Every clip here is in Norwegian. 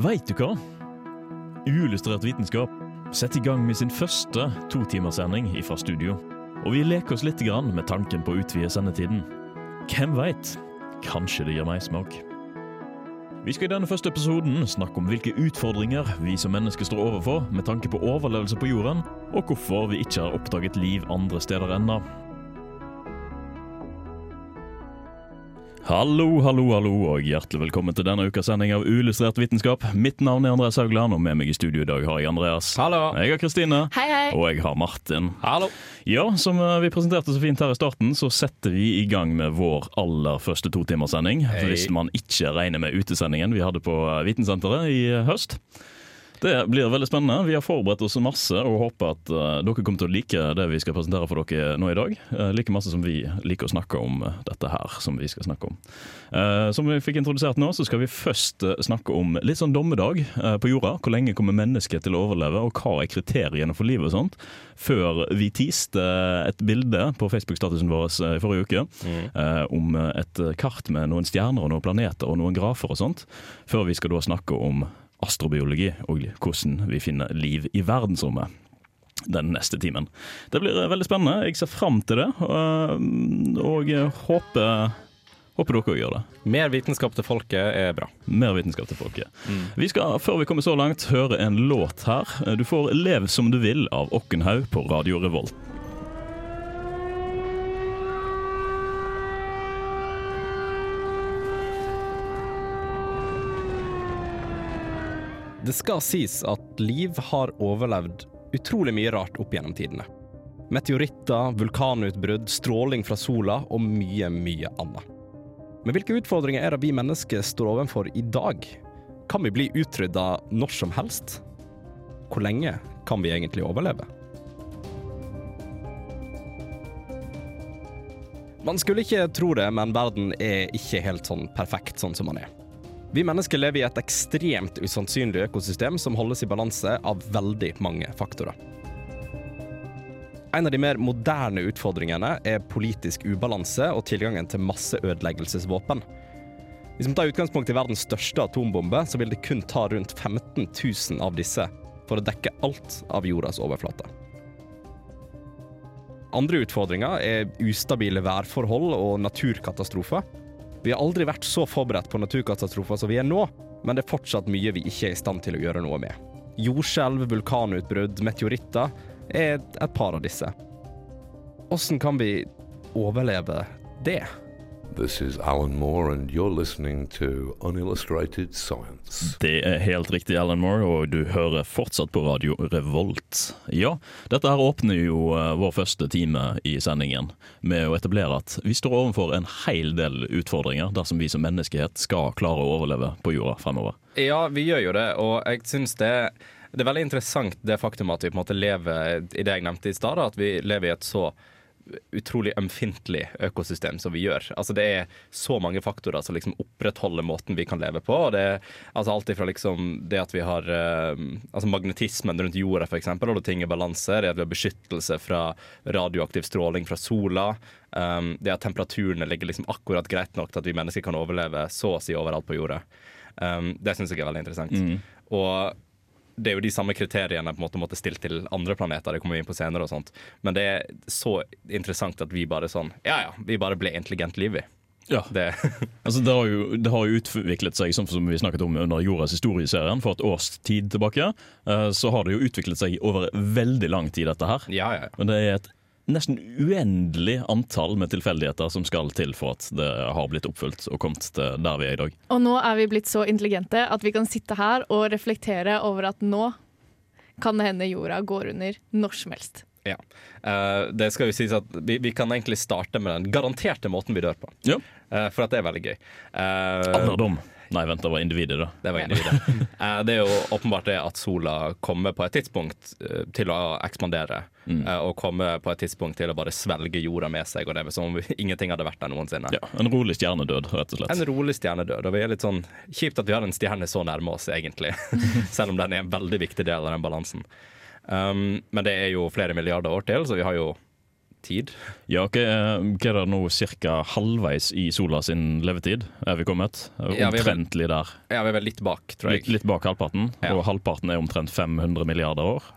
Veit du hva? Uillustrert vitenskap setter i gang med sin første totimerssending fra studio. Og vi leker oss litt med tanken på å utvide sendetiden. Hvem veit? Kanskje det gir meismak. Vi skal i denne første episoden snakke om hvilke utfordringer vi som mennesker står overfor med tanke på overlevelse på jorden, og hvorfor vi ikke har oppdaget liv andre steder ennå. Hallo, hallo, hallo, og hjertelig velkommen til denne ukas sending av Uillustrert vitenskap. Mitt navn er Andreas Haugland, og med meg i studio i dag har jeg Andreas. Hallo. Jeg har Kristine. Hei, hei. Og jeg har Martin. Hallo. Ja, som eh, vi presenterte så fint her i starten, så setter vi i gang med vår aller første totimerssending. Hei. Hvis man ikke regner med utesendingen vi hadde på eh, Vitensenteret i eh, høst. Det blir veldig spennende. Vi har forberedt oss masse og håper at eh, dere kommer til å like det vi skal presentere for dere nå i dag. Eh, like masse som vi liker å snakke om dette her som vi skal snakke om. Eh, som vi fikk introdusert nå, så skal vi først snakke om litt sånn dommedag på jorda. Hvor lenge kommer mennesket til å overleve, og hva er kriteriene for livet og sånt. Før vi tiste et bilde på Facebook-statusen vår i forrige uke mm. om et kart med noen stjerner og noen planeter og noen grafer og sånt. Før vi skal da snakke om astrobiologi og hvordan vi finner liv i verdensrommet den neste timen. Det blir eh, veldig spennende. Jeg ser fram til det, og, og håper, håper dere òg gjør det. Mer vitenskap til folket er bra. Mer vitenskap til folket. Vi skal, før vi kommer så langt, høre en låt her. Du får 'Lev som du vil' av Okkenhaug på Radio Revolt. Det skal sies at liv har overlevd utrolig mye rart opp gjennom tidene. Meteoritter, vulkanutbrudd, stråling fra sola og mye, mye annet. Men hvilke utfordringer er det vi mennesker står overfor i dag? Kan vi bli utrydda når som helst? Hvor lenge kan vi egentlig overleve? Man skulle ikke tro det, men verden er ikke helt sånn perfekt sånn som man er. Vi mennesker lever i et ekstremt usannsynlig økosystem som holdes i balanse av veldig mange faktorer. En av de mer moderne utfordringene er politisk ubalanse og tilgangen til masseødeleggelsesvåpen. Hvis vi tar utgangspunkt i verdens største atombombe, så vil det kun ta rundt 15 000 av disse for å dekke alt av jordas overflate. Andre utfordringer er ustabile værforhold og naturkatastrofer. Vi har aldri vært så forberedt på naturkatastrofer som vi er nå, men det er fortsatt mye vi ikke er i stand til å gjøre noe med. Jordskjelv, vulkanutbrudd, meteoritter er et par av disse. Hvordan kan vi overleve det? This is Alan Moore, and you're listening to Unillustrated Science. Det er helt riktig, Alan Moore, og du hører fortsatt på Radio Revolt. Ja, dette her åpner jo eh, vår første time i sendingen med å etablere at vi står overfor en hel del utfordringer dersom vi som menneskehet skal klare å overleve på jorda fremover. Ja, vi gjør jo det, og jeg syns det, det er veldig interessant det faktum at vi på en måte lever i det jeg nevnte i stad, at vi lever i et så utrolig ømfintlig økosystem som vi gjør. Altså Det er så mange faktorer som liksom opprettholder måten vi kan leve på. og det altså Alt ifra liksom det at vi har uh, altså magnetismen rundt jorda, eksempel, og ting i balanse. Det at vi har beskyttelse fra radioaktiv stråling fra sola. Um, det at temperaturene ligger liksom akkurat greit nok til at vi mennesker kan overleve så å si overalt på jorda. Um, det syns jeg er veldig interessant. Og det er jo de samme kriteriene på en måte måtte stilt til andre planeter. Det kommer vi inn på senere og sånt. Men det er så interessant at vi bare sånn Ja ja, vi bare ble intelligent liv, vi. Ja. Det, Altså, det, har jo, det har jo utviklet seg, som vi snakket om under Jordas historieserien for et års tid tilbake, eh, så har det jo utviklet seg over veldig lang tid, dette her. ja, ja. Men det er et nesten uendelig antall med tilfeldigheter som skal til for at det har blitt oppfylt og kommet til der vi er i dag. Og nå er vi blitt så intelligente at vi kan sitte her og reflektere over at nå kan det hende jorda går under når som helst. ja. Uh, det skal jo sies at vi, vi kan egentlig starte med den garanterte måten vi dør på. Ja. Uh, for at det er veldig gøy. Uh, Alderdom. Nei, vent, det var individet, da. Det var individet. Eh, det er jo åpenbart det at sola kommer på et tidspunkt eh, til å ekspandere. Mm. Og kommer på et tidspunkt til å bare svelge jorda med seg, og det er som om ingenting hadde vært der noensinne. Ja, En rolig stjernedød, rett og slett. En rolig stjernedød. Og vi er litt sånn kjipt at vi har en stjerne så nærme oss, egentlig. Selv om den er en veldig viktig del av den balansen. Um, men det er jo flere milliarder år til, så vi har jo tid. Ja, hva okay. er det nå ca. halvveis i sola sin levetid? Er vi kommet? Ja, Omtrentlig der. Ja, vi er vel litt bak, tror Litt, jeg. litt bak halvparten. Ja. Og halvparten er omtrent 500 milliarder år.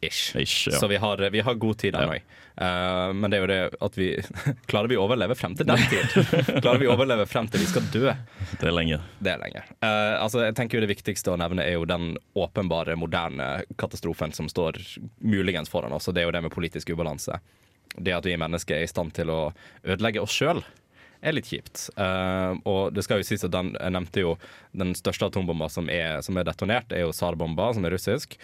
Ish. Ish, ja. Så vi har, vi har god tid ennå. Eh, men det er jo det at vi Klarer vi å overleve frem til den tid? Klarer vi å overleve frem til vi skal dø? Det er lenge. Det er lenge. Uh, altså, jeg tenker jo Det viktigste å nevne er jo den åpenbare, moderne katastrofen som står muligens foran oss, og det er jo det med politisk ubalanse. Det at vi mennesker er i stand til å ødelegge oss sjøl, er litt kjipt. Uh, og det skal jo sies at den, Jeg nevnte jo den største atombomba som er, som er detonert, er jo Tsar-bomba, som er russisk.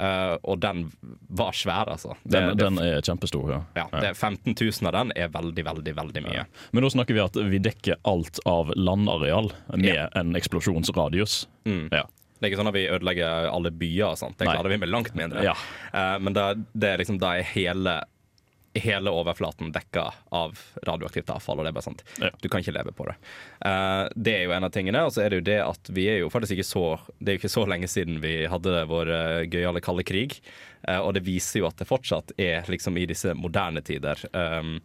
Uh, og den var svær, altså. Det, Den, det, den er kjempestor, ja. ja, det er 15 000 av den er veldig, veldig, veldig mye. Men da snakker vi at vi dekker alt av landareal med Ja. en eksplosjonsradius. Mm. Ja. Det er ikke sånn at vi ødelegger alle byer og sånt. Det klarer vi med langt mindre. Ja. Uh, men det, det er liksom, da er hele, hele overflaten dekka av radioaktivt avfall, og det er bare sant. Ja. Du kan ikke leve på det. Uh, det er jo en av tingene. Og så er det jo det at vi er jo faktisk ikke så Det er jo ikke så lenge siden vi hadde vår uh, gøyale kalde krig. Uh, og det viser jo at det fortsatt er liksom i disse moderne tider um,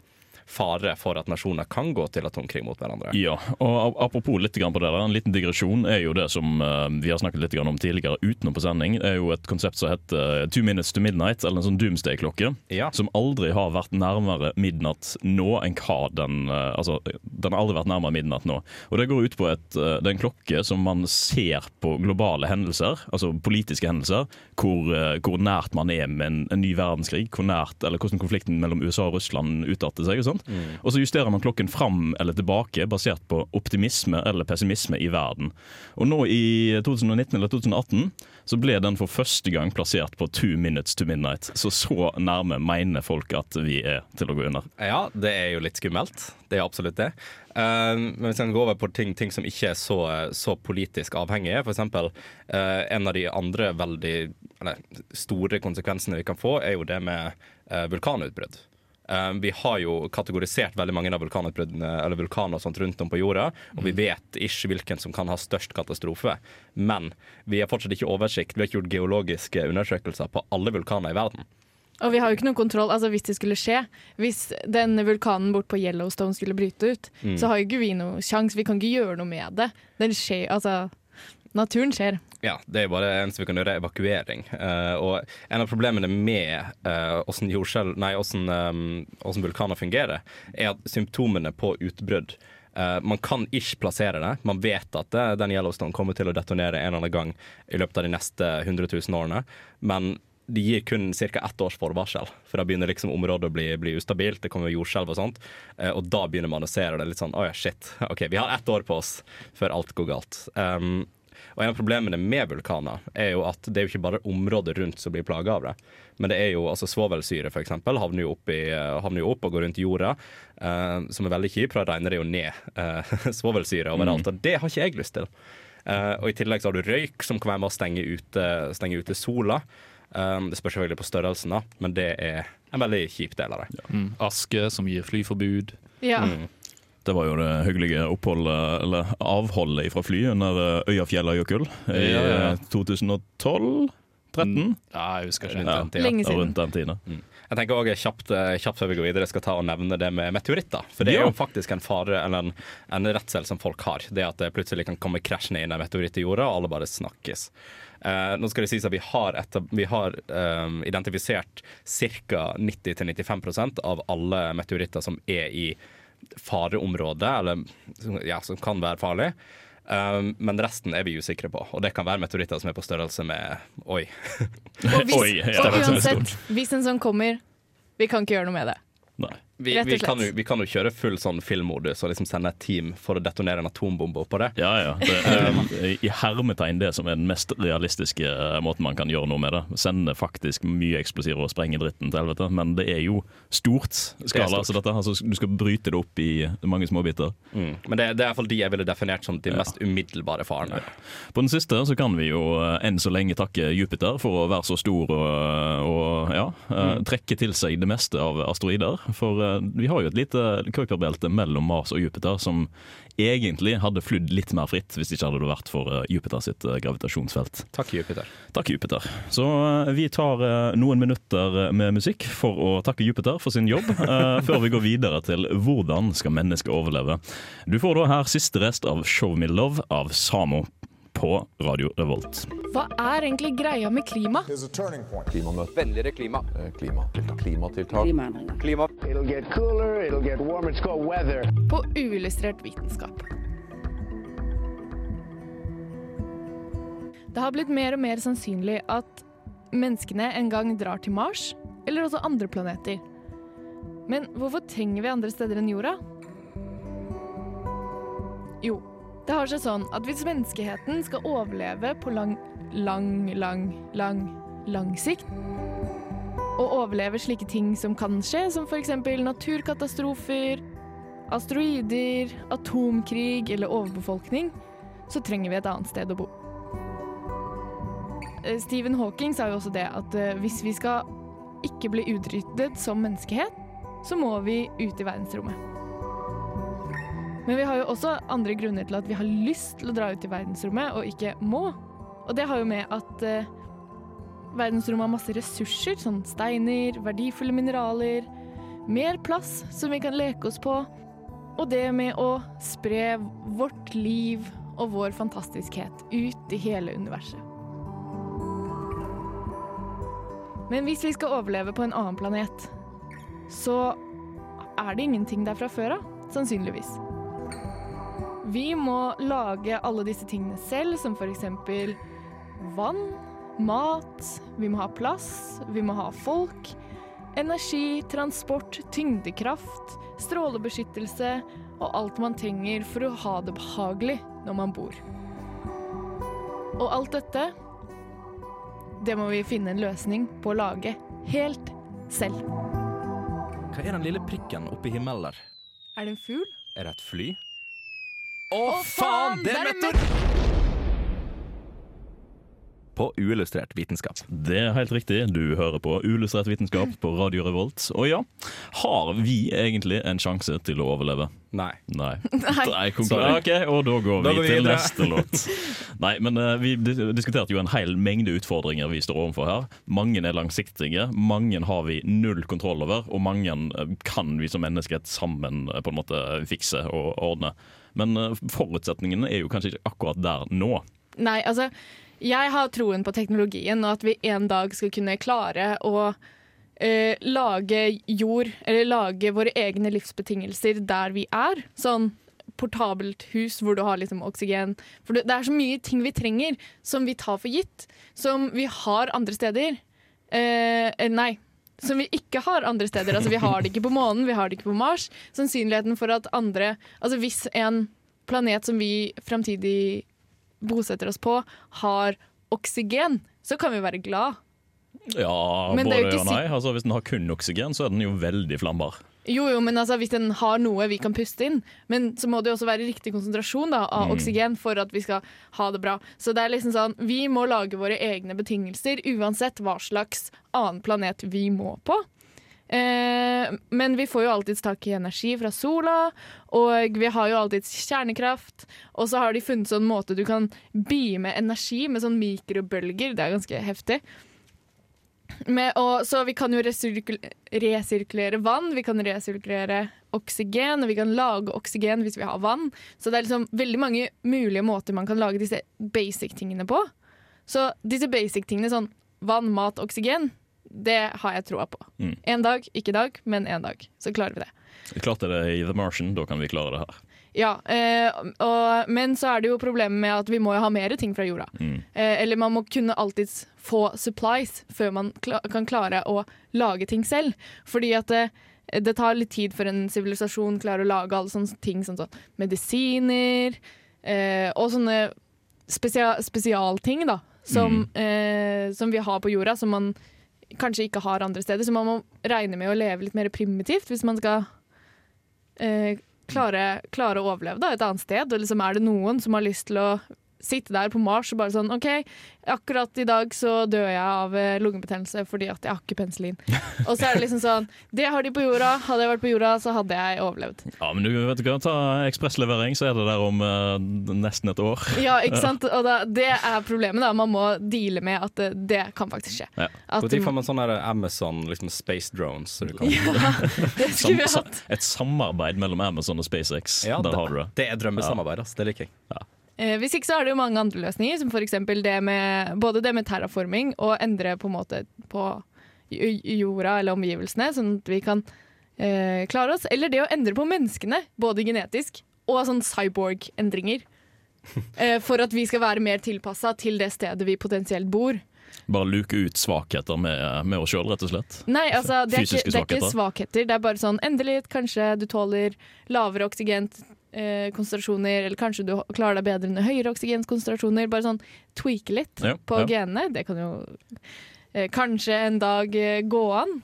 fare for at nasjoner kan gå til atomkrig mot hverandre. Ja, og Apropos litt på det der, en liten digresjon er jo det som eh, vi har snakket litt om tidligere utenom på sending. Det er jo et konsept som heter eh, Two Minutes to Midnight, eller en sånn doomsday-klokke. Ja. Som aldri har vært nærmere midnatt nå enn hva den eh, Altså, den har aldri vært nærmere midnatt nå. Og Det går ut på et, det er en klokke som man ser på globale hendelser, altså politiske hendelser, hvor, hvor nært man er med en, en ny verdenskrig, hvor nært, eller hvordan konflikten mellom USA og Russland utarter seg. og sånt. Og så justerer man klokken fram eller tilbake basert på optimisme eller pessimisme i verden. Og nå i 2019 eller 2018 så ble den for første gang plassert på two minutes to midnight. Så så nærme mener folk at vi er til å gå under. Ja, det er jo litt skummelt. Det er absolutt det. Uh, men hvis man går over på ting, ting som ikke er så, så politisk avhengige, f.eks. Uh, en av de andre veldig eller, store konsekvensene vi kan få, er jo det med uh, vulkanutbrudd. Eh, vi har jo kategorisert veldig mange av vulkanutbruddene eller vulkaner sånt rundt om på jorda, og vi vet ikke hvilken som kan ha størst katastrofe. Men vi har fortsatt ikke oversikt. Vi har ikke gjort geologiske undersøkelser på alle vulkaner i verden. Og vi har jo ikke noen kontroll altså hvis det skulle skje. Hvis den vulkanen bort på Yellowstone skulle bryte ut, Mm. så har jo ikke vi noe sjanse. Vi kan ikke gjøre noe med det. Den skjer, altså Naturen skjer. Ja, det er bare eneste vi kan gjøre, er evakuering. Uh, og en av problemene med uh, hvordan, nei, hvordan, um, vulkaner fungerer, er at symptomene på utbrudd uh, Man kan ikke plassere det. Man vet at det, den Yellowstone kommer til å detonere en eller annen gang i løpet av de neste 100 000 årene. Men de gir kun ca. ett års forvarsel, for da begynner liksom området å bli, bli ustabilt. Det kommer jordskjelv og sånt. Eh, og da begynner man å se det litt sånn Å ja, shit. OK, vi har ett år på oss før alt går galt. Um, og En av problemene med vulkaner er jo at det er jo ikke bare området rundt som blir plaga av det. Men det er jo altså svovelsyre f.eks. Havner, jo opp i- eh, havner jo opp og går rundt jorda, eh, som er veldig kjip. for Da regner det jo ned eh, svovelsyre overalt, og det har ikke jeg lyst til. Eh, og I tillegg så har du røyk, som kan være med å stenge ute, stenge ute sola. Um, det spørs selvfølgelig på størrelsen, da, men det er en veldig kjip del av det. Mm. Aske som gir flyforbud. Ja. Mm. Det var jo det hyggelige oppholdet, eller avholdet fra fly under eh, Øyafjellajökull i Ja, ja. eh, 2012? 13? Ja, jeg husker ikke. Rundt Ja. den tida. Lenge siden. rundt den tiden. Jeg tenker også kjapt, eh, kjapt før vi går videre skal ta og nevne det med meteoritter. For det er jo faktisk en fare, eller en, en redsel som folk har. Det at det plutselig kan komme krasjende inn en meteoritt i jorda, og alle bare snakkes. Eh, nå skal det sies at Vi har, etab- vi har eh, identifisert ca. 90-95% av alle meteoritter som er i fareområdet, eller ja, som kan være farlig. Um, men resten er vi usikre på, og det kan være meteoritter som er på størrelse med Oi. Og, hvis, Oi, ja, og uansett, hvis en sånn kommer, vi kan ikke gjøre noe med det. Nei. Vi, vi, kan jo, vi kan jo kjøre full sånn filmmodus og liksom sende et team for å detonere en atombombe oppå det. Ja, ja. Det er i hermetegn det som er den mest realistiske eh, måten man kan gjøre noe med det. Sende faktisk mye eksplosiver og sprenge dritten til helvete. Men det er jo stort skala. stort. Dette, altså, du skal bryte det opp i mange småbiter. Mm. Men det, det er iallfall de jeg ville definert som de mest umiddelbare farene. På den siste så kan vi jo eh, enn så lenge takke Jupiter for å være så stor og, og ja, mm. trekke til seg det meste av asteroider. For eh, vi har jo et lite kuiperbelte mellom Mars og Jupiter som egentlig hadde flydd litt mer fritt hvis det ikke hadde vært for eh, Jupiter sitt eh, gravitasjonsfelt. Takk, Jupiter. Takk, Jupiter. Så eh, vi tar noen minutter med musikk for å takke Jupiter for sin jobb, før vi går videre til hvordan skal mennesket overleve. Du får da her siste rest av Show Me Love av Samo på Radio Revolt. Hva er egentlig greia med klima? Klimamøte. Vennligere klima. Eh, Klimatiltak. Klimatiltak. Klimaendringer. Klima. It'll get cooler, it'll get warmer, it's called weather. På uillustrert vitenskap. Det har blitt mer og mer sannsynlig at menneskene en gang drar til Mars, eller også andre planeter. Men hvorfor trenger vi andre steder enn jorda? Jo, det har seg sånn at hvis menneskeheten skal overleve på lang, lang, lang, lang, lang sikt, og overleve slike ting som kan skje, som f.eks. naturkatastrofer, asteroider, atomkrig eller overbefolkning, så trenger vi et annet sted å bo. Eh, Stephen Hawking sa jo også det at eh, hvis vi skal ikke bli utryddet som menneskehet, så må vi ut i verdensrommet. Men vi har jo også andre grunner til at vi har lyst til å dra ut i verdensrommet og ikke må. Og det har jo med at eh, verdensrommet har masse ressurser, sånn steiner, verdifulle mineraler, mer plass som vi kan leke oss på, og det med å spre vårt liv og vår fantastiskhet ut i hele universet. Men hvis vi skal overleve på en annen planet, så er det ingenting der fra før av, sannsynligvis. Vi må lage alle disse tingene selv, som for eksempel vann, mat, vi må ha plass, vi må ha folk, energi, transport, tyngdekraft, strålebeskyttelse og alt man trenger for å ha det behagelig når man bor. Og alt dette, det må vi finne en løsning på å lage helt selv. Hva er den lille prikken oppi himmelen der? Er det en fugl? Er det et fly? Å, faen! Det er meteor! På uillustrert vitenskap. Det er helt riktig. Du hører på Uillustrert vitenskap på Radio Revolt. Og ja, har vi egentlig en sjanse til å overleve? Nei. Nei. Nei. Nei ok, og da går Da vi går vi til videre. neste låt. Nei, men uh, vi dis- diskuterte jo en hel mengde utfordringer vi står overfor her. Mange er langsiktige, mange har vi null kontroll over, og mange eh, kan vi som mennesker sammen eh, på en måte fikse og ordne. Men eh, forutsetningene er jo kanskje ikke akkurat der nå. Nei, altså Jeg har troen på teknologien og at vi en dag skal kunne klare å eh, lage jord, eller lage våre egne livsbetingelser der vi er. Sånn portabelt hus hvor du har liksom oksygen. For det er så mye ting vi trenger som vi tar for gitt, som vi har andre steder. Eh, eh, nei. Som vi ikke har andre steder. Altså Vi har det ikke på månen, vi har det ikke på Mars. Sannsynligheten for at andre Altså Hvis en planet som vi framtidig bosetter oss på, har oksygen, så kan vi være glad. Ja, Men både og nei. Altså, hvis den har kun oksygen, så er den jo veldig flambar. Jo, jo, men altså, hvis den har noe vi kan puste inn, men så må det også være riktig konsentrasjon da, av Mm. oksygen for at vi skal ha det bra. Så det er liksom sånn, vi må lage våre egne betingelser uansett hva slags annen planet vi må på. Eh, men vi får jo alltids tak i energi fra sola, og vi har jo alltids kjernekraft. Og så har de funnet sånn måte du kan beame energi med sånn mikrobølger. Det er ganske heftig. Med, og, så vi kan jo resirkul resirkulere vann, vi kan resirkulere oksygen, og vi kan lage oksygen hvis vi har vann. Så det er liksom veldig mange mulige måter man kan lage disse basic-tingene på. Så disse basic-tingene, sånn vann, mat, oksygen, det har jeg troa på. Mm. En dag, ikke i dag, men en dag. Så klarer vi det. Klarte det i The Martian, da kan vi klare det her. Ja, eh, og, Men så er det jo problemet med at vi må jo ha mer ting fra jorda. Mm. Eh, eller man må kunne alltids få supplies før man kla kan klare å lage ting selv. Fordi at det, det tar litt tid før en sivilisasjon klarer å lage alle sånne ting som sånn medisiner eh, og sånne spesia spesialting da, som, eh, som vi har på jorda, som man kanskje ikke har andre steder. Så man må regne med å leve litt mer primitivt hvis man skal eh, klare, klare å overleve da, et annet sted. Og liksom er det noen som har lyst til å sitte der på Mars og bare sånn OK, akkurat i dag så dør jeg av eh, lungebetennelse fordi at jeg har ikke penicillin. Og så er det liksom sånn Det har de på jorda. Hadde jeg vært på jorda, så hadde jeg overlevd. Ja, men du vet du hva, Ta ekspresslevering, så er det der om uh, nesten et år. Ja, ikke sant? Og da, det er problemet, da. Man må deale med at det, det kan faktisk skje. Ja. At, Når får man sånne her Amazon liksom space drones? Så du kan, ja, det skulle vi hatt. Et samarbeid mellom Amazon og SpaceX. Ja, Der det- har du det. Det er drømmesamarbeid, ass. Det liker jeg. Eh, hvis ikke så er det jo mange andre løsninger, som f.eks. det med både det med terraforming og endre på en måte på jorda eller omgivelsene, sånn at vi kan eh, klare oss. Eller det å endre på menneskene, både genetisk og sånn cyborg-endringer. Eh, for at vi skal være mer tilpassa til det stedet vi potensielt bor. Bare luke ut svakheter med, med oss sjøl, rett og slett. Nei, altså, det er, ikke, det er ikke svakheter. Det er bare sånn endelig, kanskje du tåler lavere oksygenkonsentrasjoner, eller kanskje du klarer deg bedre under høyere oksygenkonsentrasjoner. Bare sånn tweake litt Ja, på ja. genene. Det kan jo eh, kanskje en dag eh, gå an.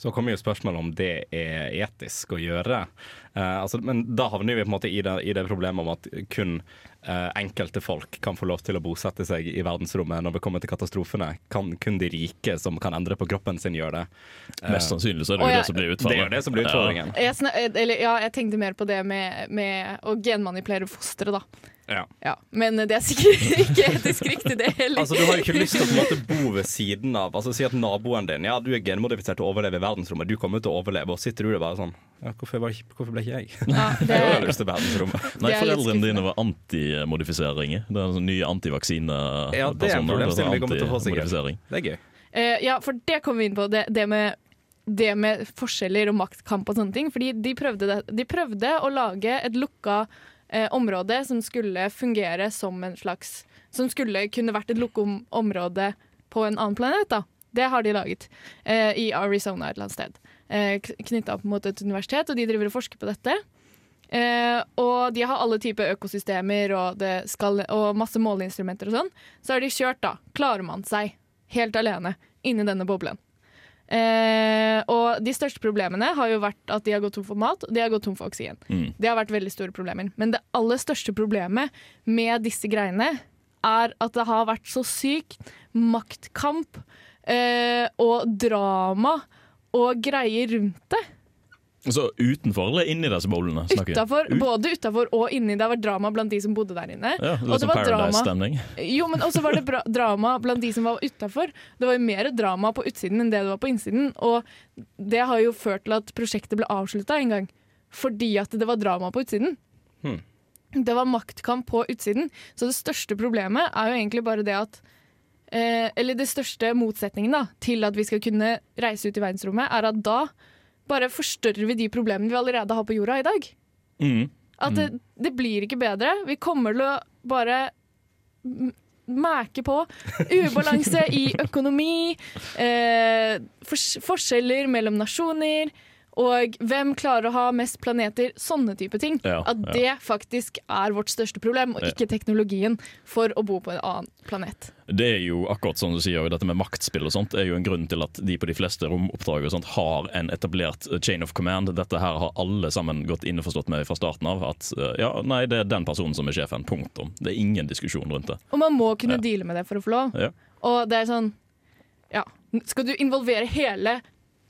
Så kommer jo spørsmålet om det er etisk å gjøre. Eh, altså, men da havner vi på en måte i det, i det problemet om at kun eh, enkelte folk kan få lov til å bosette seg i verdensrommet når vi kommer til katastrofene. Kan kun de rike som kan endre på kroppen sin, gjøre det. Eh, Mest sannsynlig så er det jo det som blir det er det som blir utfordringen. Jeg, eh, eller, ja, jeg tenkte mer på det med, med å genmanipulere fosteret, da. Ja. Ja. Men det er sikkert ikke etisk riktig, det heller. Altså, Du har jo ikke lyst til å måte bo ved siden av Altså Si at naboen din Ja, du er genmodifisert til å overleve i verdensrommet, du kommer til å overleve, og sitter du der bare sånn ja, hvorfor, var ikke, hvorfor ble ikke jeg? Ja, det, Jeg har lyst til verdensrommet. Nei, foreldrene dine var antimodifiseringer. Det er en sånn ny antivaksine Ja, det er en problemstilling vi kommer til å få, sikkert. Det er gøy. Uh, ja, for det kom vi inn på. Det, det, med, det med forskjeller og maktkamp og sånne ting. Fordi de prøvde, det, de prøvde å lage et lukka eh, område som skulle fungere som en slags Som skulle kunne vært et lukket område på en annen planet. da. Det har de laget eh, i Arizona et eller annet sted. Eh, Knytta opp mot et universitet, og de driver og forsker på dette. Eh, og de har alle typer økosystemer og, skal, og masse måleinstrumenter og sånn. Så har de kjørt, da. Klarer man seg helt alene inni denne boblen? Eh, og de største problemene har jo vært at de har gått tom for mat og de har gått tom for oksygen. Mm. Det har vært veldig store problemer. Men det aller største problemet med disse greiene er at det har vært så sykt maktkamp eh, og drama og greier rundt det. Så utenfor eller inni disse boblene? Utenfor, både utafor og inni. Det har vært drama blant de som bodde der inne. Ja, det sånn var drama Paradise-stemning. Jo, men også var det bra drama blant de som var utafor. Det var jo mer drama på utsiden enn det det var på innsiden. Og det har jo ført til at prosjektet ble avslutta en gang. Fordi at det var drama på utsiden. Hmm. Det var maktkamp på utsiden. Så det største problemet er jo egentlig bare det at eh, Eller det største motsetningen da, til at vi skal kunne reise ut i verdensrommet, er at da bare forstørrer vi de problemene vi allerede har på jorda i dag. Mm. At det, det blir ikke bedre. Vi kommer til å bare m- mæke på. Ubalanse i økonomi, eh, fors forskjeller mellom nasjoner, og hvem klarer å ha mest planeter. Sånne type ting. Ja, At ja. det faktisk er vårt største problem, og ikke teknologien for å bo på en annen planet. Det er jo akkurat som du sier, dette med maktspill og sånt er jo en grunn til at de på de fleste romoppdrag og sånt har en etablert eh, chain of command. Dette her har alle sammen gått innforstått med fra starten av. At eh, ja, nei, det er den personen som er sjefen. Punktum. Det er ingen diskusjon rundt det. Og man må kunne Ja. deale med det for å få lov. Ja. Og det er sånn Ja, skal du involvere hele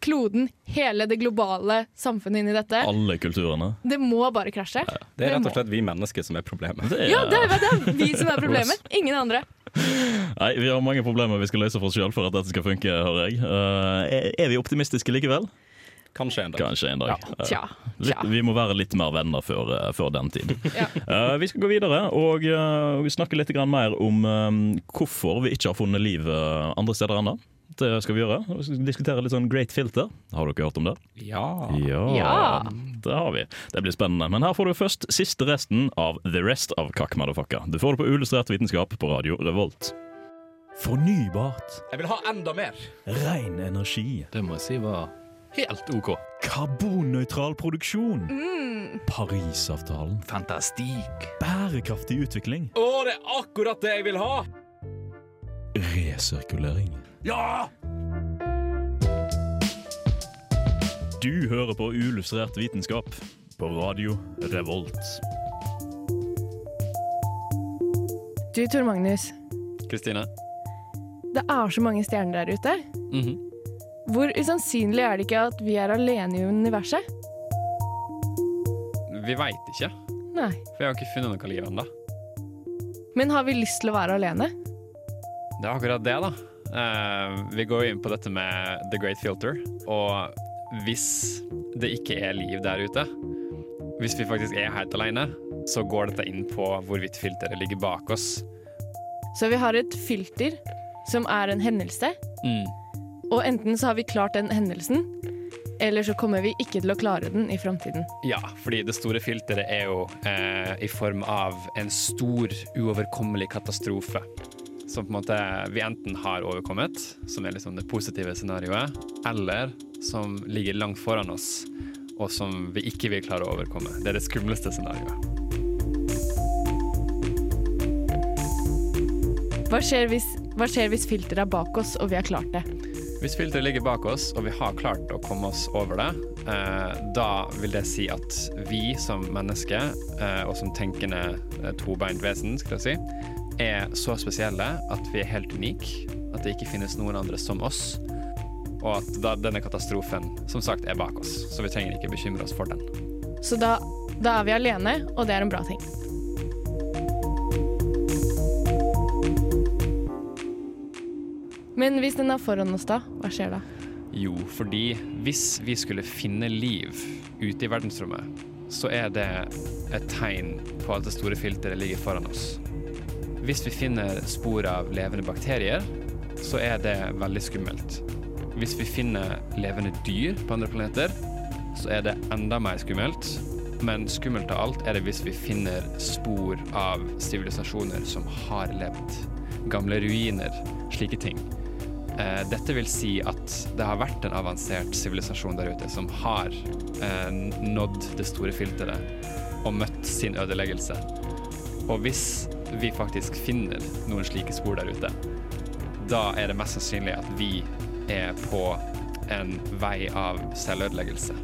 kloden, hele det globale samfunnet inn i dette? Alle kulturene. Det må bare krasje. Det er rett og slett vi mennesker som er problemet. Det er, Ja, det er, det er vi som er problemet. Ingen andre. Nei, Vi har mange problemer vi skal løse for oss sjøl for at dette skal funke, hører jeg. Uh, er, vi optimistiske likevel? Kanskje en dag. Kanskje en dag. Ja. Tja. litt, tja. vi må være litt mer venner før, eh, før den tid. Ja. uh, vi skal gå videre og uh, snakke litt grann mer om eh, hvorfor vi ikke har funnet liv eh, andre steder ennå. Det skal vi gjøre. Vi skal diskutere litt sånn Great Filter. Har dere hørt om det? Ja. Ja, Ja. det har vi. Det blir spennende. Men her får du først siste resten av The Rest of Kakk Motherfucker. Du får det på Uillustrert vitenskap på Radio Revolt. Fornybart. Jeg vil ha enda mer! Ren energi. Det må jeg si var helt OK. Karbonnøytral produksjon. Parisavtalen. Fantastisk. Bærekraftig utvikling. Å, det er akkurat det jeg vil ha! Resirkulering. Ja! Du hører på Uillustrert vitenskap på Radio Revolt. Du, Tor Magnus. Kristine? Det er så mange stjerner der ute. Mhm. Hvor usannsynlig er det ikke at vi er alene i universet? Vi veit ikke, Nei. for jeg har ikke funnet noe liv ennå. Men har vi lyst til å være alene? Det er akkurat det, da. Eh, vi går inn på dette med the great filter, og hvis det ikke er liv der ute, hvis vi faktisk er helt alene, så går dette inn på hvorvidt filteret ligger bak oss. Så vi har et filter som er en hendelse, Mm. og enten så har vi klart den hendelsen, eller så kommer vi ikke til å klare den i framtiden. Ja, fordi det store filteret er jo eh, i form av en stor, uoverkommelig katastrofe. Som på en måte vi enten har overkommet, som er liksom det positive scenarioet, eller som ligger langt foran oss, og som vi ikke vil klare å overkomme. Det er det skumleste scenarioet. Hva skjer hvis, hva skjer hvis filteret er bak oss, og vi har klart det? Hvis filteret ligger bak oss, og vi har klart å komme oss over det, eh, da vil det si at vi som mennesker, eh, og som tenkende eh, tobeint vesen, skal jeg si, er så spesielle at vi er helt unike, at det ikke finnes noen andre som oss, og at da, denne katastrofen som sagt er bak oss, så vi trenger ikke bekymre oss for den. Så da, da er vi alene, og det er en bra ting. Men hvis den er foran oss, da? Hva skjer da? Jo, fordi hvis vi skulle finne liv ute i verdensrommet, så er det et tegn på at det store filteret ligger foran oss. Hvis vi finner spor av levende bakterier, så er det veldig skummelt. Hvis vi finner levende dyr på andre planeter, så er det enda mer skummelt. Men skummelt av alt er det hvis vi finner spor av sivilisasjoner som har levd. Gamle ruiner, slike ting. Eh, dette vil si at det har vært en avansert sivilisasjon der ute som har eh, nådd det store filteret og møtt sin ødeleggelse. Og hvis vi faktisk finner noen slike spor der ute, da er det mest sannsynlig at vi er på en vei av selvødeleggelse.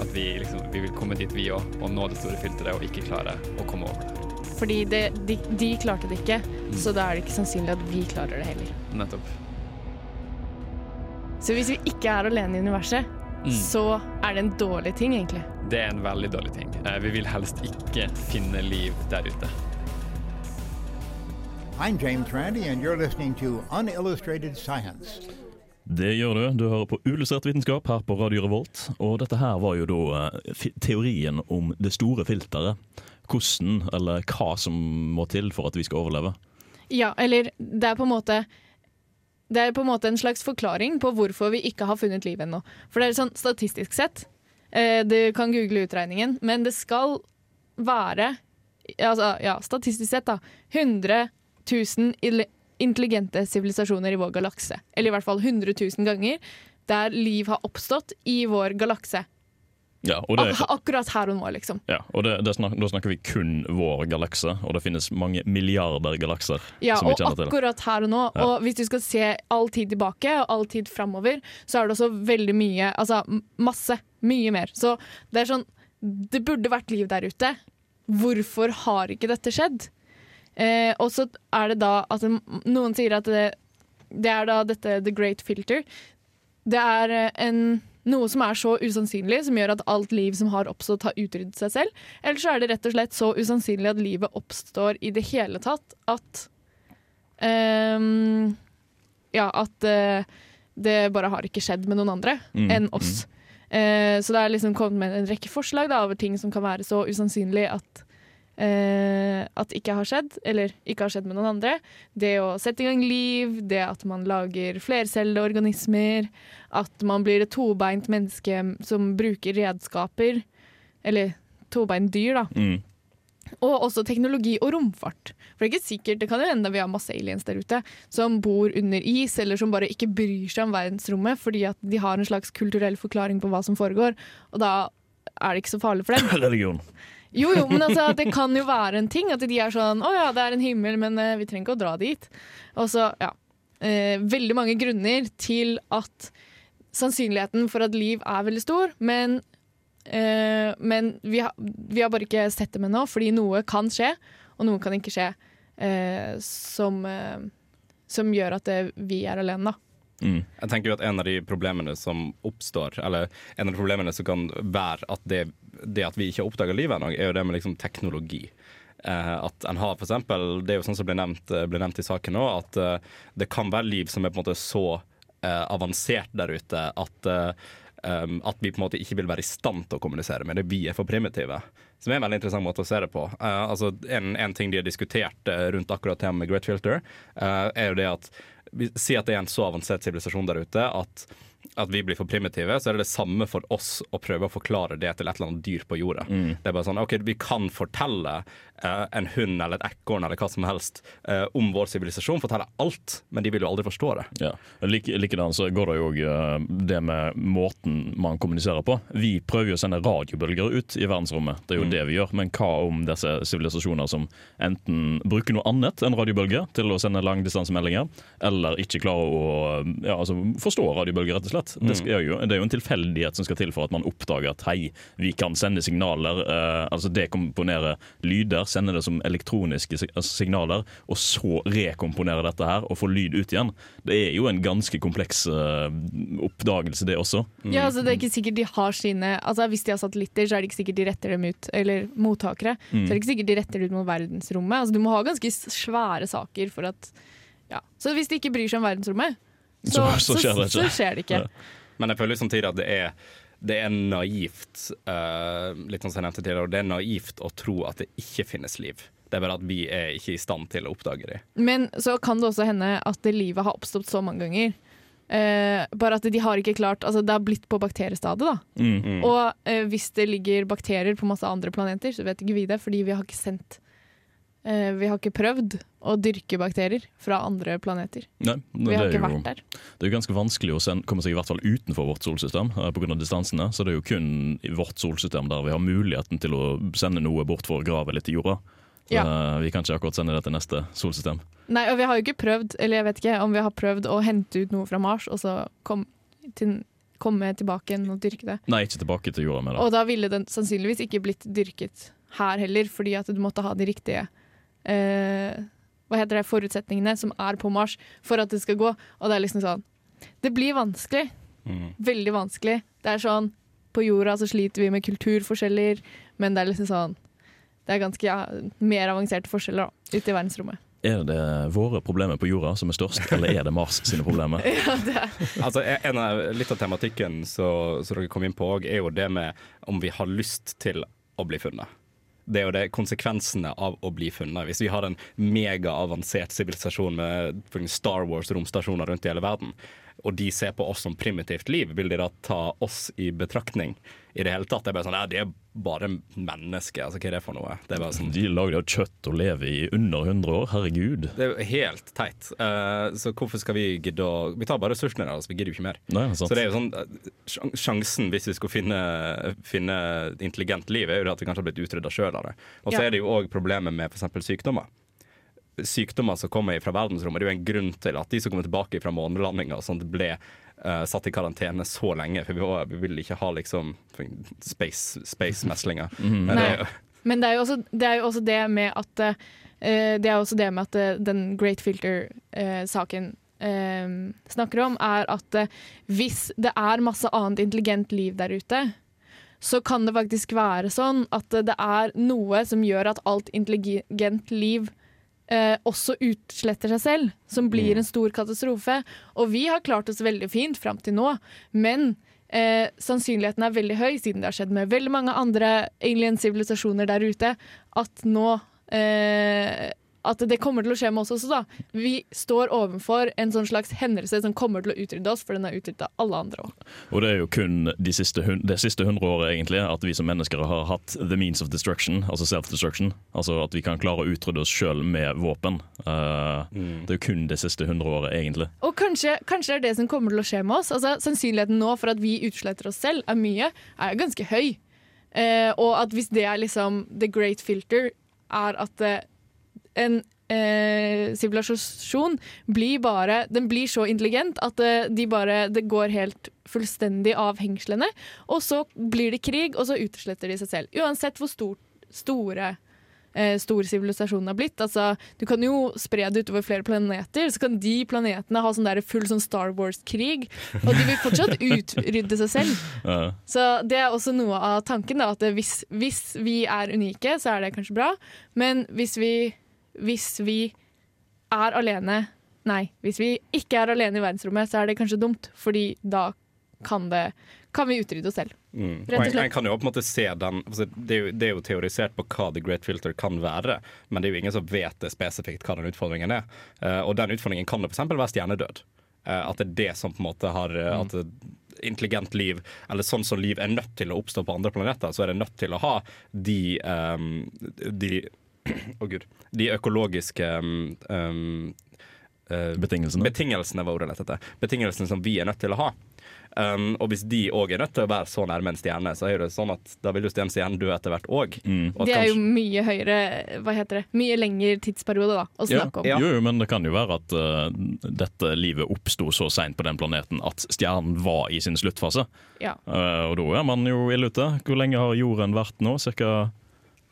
At vi, liksom, vi vil komme dit, vi òg, og nå det store filteret og ikke klare å komme over det. Fordi det, de, de klarte det ikke, så da er det ikke sannsynlig at vi klarer det heller. Nettopp. Så hvis vi ikke er alene i universet, Mm. så er det en dårlig ting, egentlig. Det er en veldig dårlig ting. Eh, Vi vil helst ikke finne liv der ute. I'm James Randi, and you're listening to Unillustrated Science. Det gjør du. Du hører på Uillustrert vitenskap her på Radio Revolt. Og dette her var jo da eh, teorien om det store filteret. Hvordan, eller hva som må til for at vi skal overleve. Ja, eller det er på en måte Det er på en måte en slags forklaring på hvorfor vi ikke har funnet liv ennå. For det er sånn statistisk sett Du kan google utregningen, men det skal være altså, ja, statistisk sett da 100 000 intelligente sivilisasjoner i vår galakse. Eller i hvert fall 100 000 ganger der liv har oppstått i vår galakse. Ja, det, Ak akkurat her og nå, liksom. ja, og det, det snak, da snakker vi kun vår galakse, og det finnes mange milliarder galakser Ja, som vi og til. akkurat her og nå. Ja. Og hvis du skal se all tid tilbake og all tid framover, så er det også veldig mye Altså masse. Mye mer. Så det er sånn Det burde vært liv der ute. Hvorfor har ikke dette skjedd? Eh, og så er det da at noen sier at det, det er da dette the great filter. Det er eh, en, noe som er så usannsynlig, som gjør at alt liv som har oppstått, har utryddet seg selv. Eller så er det rett og slett så usannsynlig at livet oppstår i det hele tatt at um, Ja, at uh, det bare har ikke skjedd med noen andre Mm, enn oss. Uh, så det er liksom kommet med en rekke forslag da, over ting som kan være så usannsynlig at eh, at ikke har skjedd, eller ikke har skjedd med noen andre. Det å sette i gang liv, det at man lager flercellede organismer, at man blir et tobeint menneske som bruker redskaper, eller tobeint dyr, da. Mm. Og også teknologi og romfart. For det er ikke sikkert, det kan jo hende vi har masse aliens der ute som bor under is, eller som bare ikke bryr seg om verdensrommet fordi at de har en slags kulturell forklaring på hva som foregår. Og da er det ikke så farlig for dem. Religion. Jo, jo, men altså, det kan jo være en ting at de er sånn Å ja, det er en himmel, men eh, vi trenger ikke å dra dit. Og så, ja. Eh, veldig mange grunner til at sannsynligheten for at liv er veldig stor, men Eh, men vi har, vi har bare ikke sett dem ennå, fordi noe kan skje, og noe kan ikke skje. Eh, som, eh, som gjør at eh, vi er alene, da. Jeg tenker jo at En av de problemene som oppstår, eller en av de problemene som kan være at det, det at vi ikke har oppdaga livet ennå, er jo det med liksom teknologi. Eh, at en har for eksempel, Det er jo sånn som ble nevnt, eh, ble nevnt i saken nå, at eh, det kan være liv som er på en måte så eh, avansert der ute at eh, um, at vi på en måte ikke vil være i stand til å kommunisere med det. Vi er for primitive. Som er en veldig interessant måte å se det på. Eh, altså en, en ting de har diskutert rundt akkurat temaet med Great Filter, er jo det at Si at det er en så avansert sivilisasjon der ute at at vi blir for primitive, så er det det samme for oss å prøve å forklare det til et eller annet dyr på jorda. Det er bare sånn, ok, Vi kan fortelle en hund eller et ekorn eller hva som helst eh, om vår sivilisasjon, forteller alt, men de vil jo aldri forstå det. Ja. Like, så går det jo òg det med måten man kommuniserer på. Vi prøver jo å sende radiobølger ut i verdensrommet, det er jo det vi gjør. Men hva om disse sivilisasjoner som enten bruker noe annet enn radiobølger til å sende langdistansemeldinger, eller ikke klarer å ja, altså, forstå radiobølger, rett og slett. Det, er jo, det er jo en tilfeldighet som skal til for at man oppdager at hei, vi kan sende signaler, eh, altså dekomponere lyder, sende det som elektroniske altså signaler, og så rekomponere dette her og få lyd ut igjen. Det er jo en ganske kompleks uh, oppdagelse, det også. Ja, altså det er ikke sikkert de har sine Altså Hvis de har satellitter, så er det ikke sikkert de retter dem ut Eller mottakere. Så er det ikke sikkert de retter det ut mot verdensrommet. Altså Du må ha ganske svære saker for at ja. Så hvis de ikke bryr seg om verdensrommet, så, Så- så skjer det så skjer det ikke. Men jeg føler samtidig at det er, det er naivt uh, litt sånn som jeg nevnte tidligere, det er naivt å tro at det ikke finnes liv. Det er bare at vi er ikke i stand til å oppdage det. Men så kan det også hende at det livet har oppstått så mange ganger. Uh, bare at de har ikke klart Altså det har blitt på bakteriestadiet, da. Mm. Og uh, hvis det ligger bakterier på masse andre planeter, så vet ikke vi det, fordi vi har ikke sendt Vi har ikke prøvd å dyrke bakterier fra andre planeter. Nei, Vi har ikke jo- vært der. Det er jo ganske vanskelig å sende, komme seg i hvert fall utenfor vårt solsystem eh, pga. distansene. Så det er jo kun i vårt solsystem der vi har muligheten til å sende noe bort for å grave litt i jorda. Så, Ja. eh, Vi kan ikke akkurat sende det til neste solsystem. Nei, og vi har jo ikke prøvd, eller jeg vet ikke om vi har prøvd å hente ut noe fra Mars, og så kom til, komme tilbake igjen og dyrke det. Nei, ikke tilbake til jorda med det. Og da ville den sannsynligvis ikke blitt dyrket her heller, fordi at du måtte ha de riktige eh, hva heter det, forutsetningene som er på Mars for at det skal gå. Og det er liksom sånn Det blir vanskelig. Veldig vanskelig. Det er sånn På jorda så sliter vi med kulturforskjeller, men det er liksom sånn Det er ganske ja, mer avanserte forskjeller da, ute i verdensrommet. Er det våre problemer på jorda som er størst, eller er det Mars sine problemer? Ja, det er. Altså, en av, litt av tematikken som dere kom inn på òg, er jo det med om vi har lyst til å bli funnet. Det er jo det konsekvensene av å bli funnet. Hvis vi har en megaavansert sivilisasjon med Star Wars-romstasjoner rundt i hele verden, og de ser på oss som primitivt liv, vil de da ta oss i betraktning i det hele tatt? Det er bare sånn, ja, de er bare mennesker. Altså, hva er det for noe? Det er bare sånn De lager jo kjøtt og lever i under 100 år. Herregud. det er jo helt teit. Uh, så hvorfor skal vi gidde å Vi tar bare ressursene deres, vi gidder jo ikke mer. Nei, sant. Så det er jo sånn eh, Sjansen hvis vi skulle finne, finne intelligent liv, er jo det at vi kanskje har blitt utrydda sjøl av det. Og så Ja. er det jo òg problemet med f.eks. sykdommer. Sykdommer som kommer fra verdensrommet, det er jo en grunn til at de som kommer tilbake fra månelandinga, ble uh, satt i karantene så lenge. For vi, var, vi ville ikke ha liksom space- space-meslinger. Men det er jo- Men det er jo også det, er jo også det med at uh, Det er også det med at uh, den Great Filter-saken snakker om, er at hvis det er masse annet intelligent liv der ute, så kan det faktisk være sånn at det er noe som gjør at alt intelligent liv eh, også utsletter seg selv, som blir en stor katastrofe. Og vi har klart oss veldig fint fram til nå, men eh, sannsynligheten er veldig høy, siden det har skjedd med veldig mange andre alien-sivilisasjoner der ute, at nå eh, at det kommer til å skje med oss også, da. Vi står overfor en sånn slags hendelse som kommer til å utrydde oss, for den har utrydda alle andre òg. Og det er jo kun de siste, det siste hundre året egentlig at vi som mennesker har hatt the means of destruction, altså self-destruction. Altså at vi kan klare å utrydde oss sjøl med våpen. Eh, Det er jo kun det siste hundre året, egentlig. Og kanskje, kanskje det er det som kommer til å skje med oss. Altså, sannsynligheten nå for at vi utsletter oss selv er mye, er ganske høy. Uh, og at hvis det er liksom the great filter, er at eh, en eh, sivilisasjon blir bare Den blir så intelligent at eh, de bare, det går helt fullstendig av hengslene. Og så blir det krig, og så utsletter de seg selv. Uansett hvor stor, store eh, stor sivilisasjonen har blitt. Altså, du kan jo spre det utover flere planeter, så kan de planetene ha sånn der full sånn Star Wars-krig. Og de vil fortsatt utrydde seg selv. Ja. Så det er også noe av tanken, da, at hvis, hvis vi er unike, så er det kanskje bra. Men hvis vi, hvis vi er alene Nei, hvis vi ikke er alene i verdensrommet, så er det kanskje dumt, fordi da kan, det, kan vi utrydde oss selv. Mm. Rett og slett. en, en kan jo på en måte se den altså, det, er jo, det er jo teorisert på hva The Great Filter kan være, men det er jo ingen som vet det spesifikt hva den utfordringen er. Eh, og den utfordringen kan jo f.eks. være stjernedød. Eh, at det er det som på en måte har eh, At det, intelligent liv, eller sånn som liv er nødt til å oppstå på andre planeter, så er det nødt til å ha de um, De Å, gud. De økologiske um, eh, Betingelsene. Betingelsene var ordet jeg lette etter. Betingelsene som vi er nødt til å ha. Um, og hvis de òg er nødt til å være så nærme en stjerne, så er det sånn at da vil jo den stjernen dø etter hvert òg. Mm. Det er jo mye høyere Hva heter det? Mye lengre tidsperiode da, å Ja, snakke om. jo, jo, men det kan jo være at uh, dette livet oppsto så seint på den planeten at stjernen var i sin sluttfase. Ja. Uh, og da er man jo ille ute. Hvor lenge har jorden vært nå? Cirka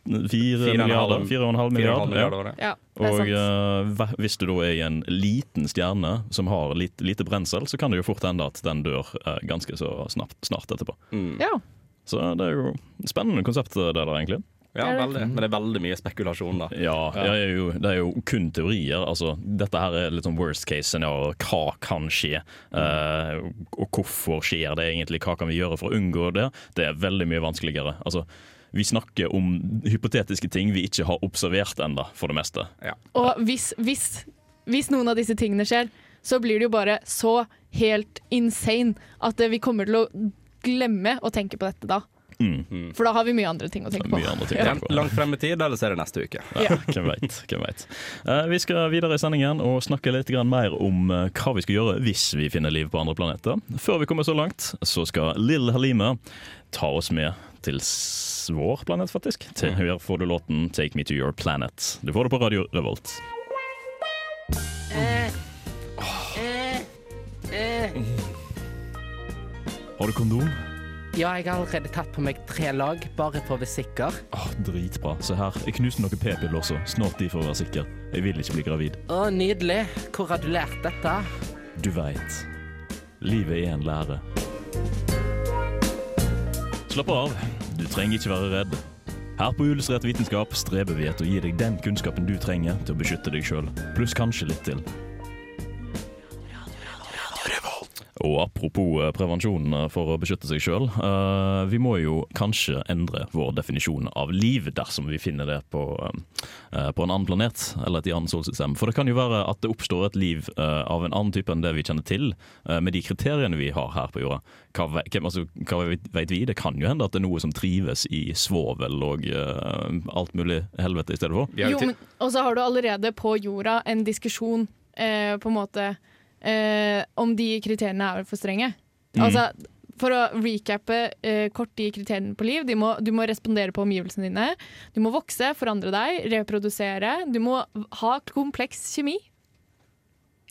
fire Fire og en milliarder? Fire og en halv fire og en halv milliard? milliard ja. Og eh, hvis du da er i en liten stjerne som har litt, lite brensel, så kan det jo fort hende at den dør uh, ganske så snart, snart etterpå. Mm. Ja. Så det er jo spennende konsept det der, egentlig. Ja, veldig. Men det er veldig mye spekulasjon, da. Ja, Det, er jo, det er jo kun teorier. Altså, dette her er litt sånn worst case scenario. Hva kan skje? Eh, og hvorfor skjer det egentlig? Hva kan vi gjøre for å unngå det? Det er veldig mye vanskeligere. Altså, vi snakker om hypotetiske ting vi ikke har observert ennå, for det meste. Og hvis, hvis, hvis noen av disse tingene skjer, så blir det jo bare så helt insane at vi kommer til å glemme å tenke på dette da. Mm. For da har vi mye andre ting å tenke på. Mye andre ting. å Ja, tenke på. langt frem i tid, eller så er det neste uke. Ja, hvem vet, hvem vet. Eh, vi skal videre i sendingen og snakke litt mer om eh, hva vi skal gjøre hvis vi finner liv på andre planeter. Før vi kommer så langt, så skal Lill Halime ta oss med til vår planet, faktisk. Til, her får du låten 'Take Me To Your Planet'. Du får det på Radio Revolt. Har du kondom? Ja, jeg har allerede tatt på meg tre lag, bare for å være sikker. Åh, dritbra. Se her, jeg knuste noen p-piller også. Snart de for å være sikker. Jeg vil ikke bli gravid. Å, nydelig. Hvor har du lært dette? Du veit. Livet er en lære. Slapp av, du trenger ikke være redd. Her på Illustrert vitenskap streber vi etter å gi deg den kunnskapen du trenger til å beskytte deg sjøl, pluss kanskje litt til. Og apropos eh, prevensjon eh, for å beskytte seg sjøl. vi må jo kanskje endre vår definisjon av liv dersom vi finner det på, eh, på en annen planet eller et annet solsystem. For det kan jo være at det oppstår et liv eh, av en annen type enn det vi kjenner til, eh, med de kriteriene vi har her på jorda. Hva, altså, hva vet vet vi? Det kan jo hende at det er noe som trives i svovel og eh, alt mulig helvete i stedet for. Jo, jo men, og så har du allerede på jorda en diskusjon eh, på en måte eh, om de kriteriene er for strenge. Mm. Altså, for å recappe eh, kort de kriteriene på liv, de må, du må respondere på omgivelsene dine. Du må vokse, forandre deg, reprodusere. Du må ha kompleks kjemi.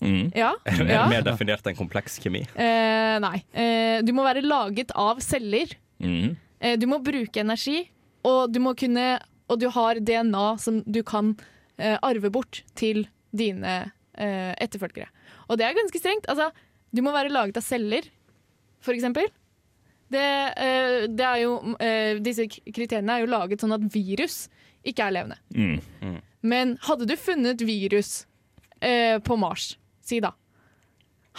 Mm. Ja. Er ja. mer definert enn kompleks kjemi. Eh, nei. Eh, du må være laget av celler. Mm. Eh, du må bruke energi, og du må kunne Og du har DNA som du kan eh, arve bort til dine eh, etterfølgere. Og det er ganske strengt. Altså, du må være laget av celler, for eksempel. Det, eh, det er jo, eh, disse kriteriene er jo laget sånn at virus ikke er levende. Mm. Men hadde du funnet virus eh, på Mars, si da,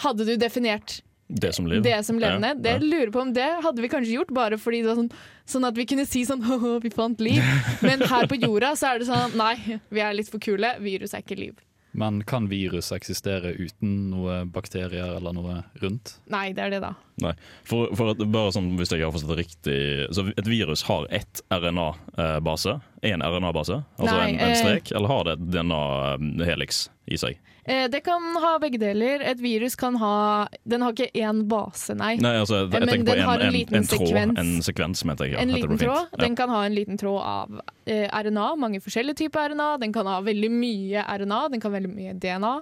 hadde du definert Det som det som levende. Ja, Det ja. lurer på om det hadde vi kanskje gjort, bare fordi det var sånn, sånn at vi kunne si sånn Å, vi fant liv. Men her på jorda så er det sånn nei, vi er litt for kule, virus er ikke liv. Men kan virus eksistere uten noe bakterier eller noe rundt? Nei, det er det, da. Nei. For, for at, bare sånn, Hvis jeg har forstått det riktig Så Et virus har ett RNA-base? Én RNA-base? Altså Nei, en, en eh. Eller har det et DNA-helix i seg? Eh, det kan ha begge deler. Et virus kan ha Den har ikke én base, nei. Nei, altså, jeg, jeg Men den en, har en en, liten en tråd. sekvens. En sekvens, mente jeg. Ja, En liten tråd. Den kan ha en liten tråd av eh, RNA, mange forskjellige typer RNA. Den kan ha veldig mye RNA, den kan ha veldig mye DNA.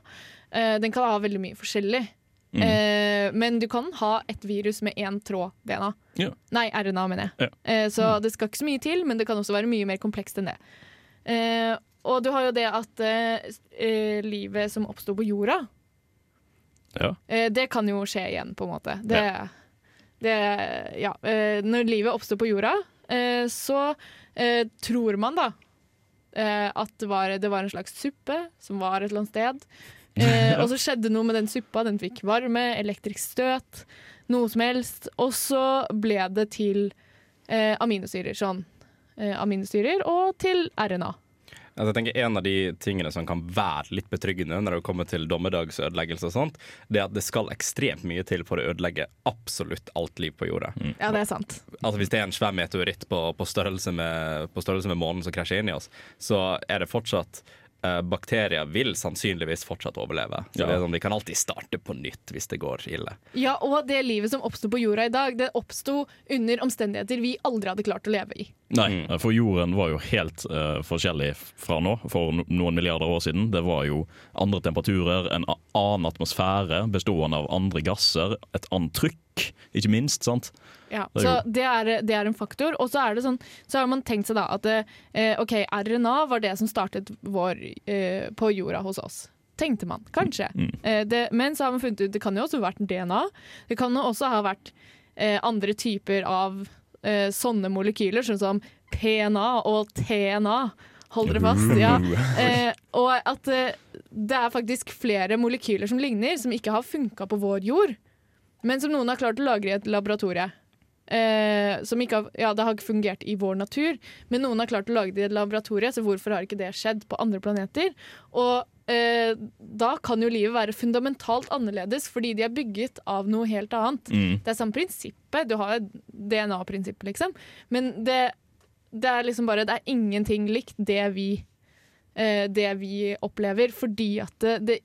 Eh, den kan ha veldig mye forskjellig. Mm. Eh, men du kan ha et virus med én tråd DNA. Ja. Nei, RNA, mener jeg. Ja. Mm. Eh, så det skal ikke så mye til, men det kan også være mye mer komplekst enn det. Eh, og du har jo det at eh, eh, livet som oppsto på jorda, Ja. eh, det kan jo skje igjen, på en måte. Det, det, ja. eh, når livet oppsto på jorda, eh, så eh, tror man da eh, at det var, det var en slags suppe som var et eller annet sted. Eh, og så skjedde noe med den suppa. Den fikk varme, elektrisk støt, noe som helst. Og så ble det til eh, aminosyrer. Sånn eh, aminosyrer og til RNA. Altså, jeg tenker En av de tingene som kan være litt betryggende når det kommer til dommedagsødeleggelse, og sånt, det er at det skal ekstremt mye til for å ødelegge absolutt alt liv på jorda. Ja, det er sant. Altså Hvis det er en svær meteoritt på, på, størrelse med, på størrelse med månen som krasjer inn i oss, så er det fortsatt eh, Bakterier vil sannsynligvis fortsatt overleve. Så Ja. det er sånn, Vi kan alltid starte på nytt hvis det går ille. Ja, og det livet som oppsto på jorda i dag, det oppsto under omstendigheter vi aldri hadde klart å leve i. Nei, for jorden var jo helt uh, forskjellig fra nå, for noen milliarder år siden. Det var jo andre temperaturer, en annen atmosfære bestående av andre gasser, et annet trykk, ikke minst. sant? Ja, Det så det er, det er en faktor. Og så er det sånn, så har man tenkt seg da at uh, OK, RNA var det som startet vår uh, på jorda hos oss. Tenkte man, kanskje. Mm. Eh, det, men så har man funnet ut det kan jo også ha vært DNA. Det kan jo også ha vært eh, andre typer av eh, sånne molekyler, sånn som PNA og TNA. Hold dere fast. Ja. Eh, og at eh, det er faktisk flere molekyler som ligner, som ikke har funka på vår jord, men som noen har klart å lagre i et laboratorie. Eh, som ikke har, ja, det har ikke fungert i vår natur, men noen har klart å lage det i et laboratorie, så hvorfor har ikke det skjedd på andre planeter? Og eh, da kan jo livet være fundamentalt annerledes, fordi de er bygget av noe helt annet. Mm. Det er samme prinsippet, du har DNA-prinsippet, liksom, men det, det er liksom bare Det er ingenting likt det vi, eh, det vi opplever, fordi at det, det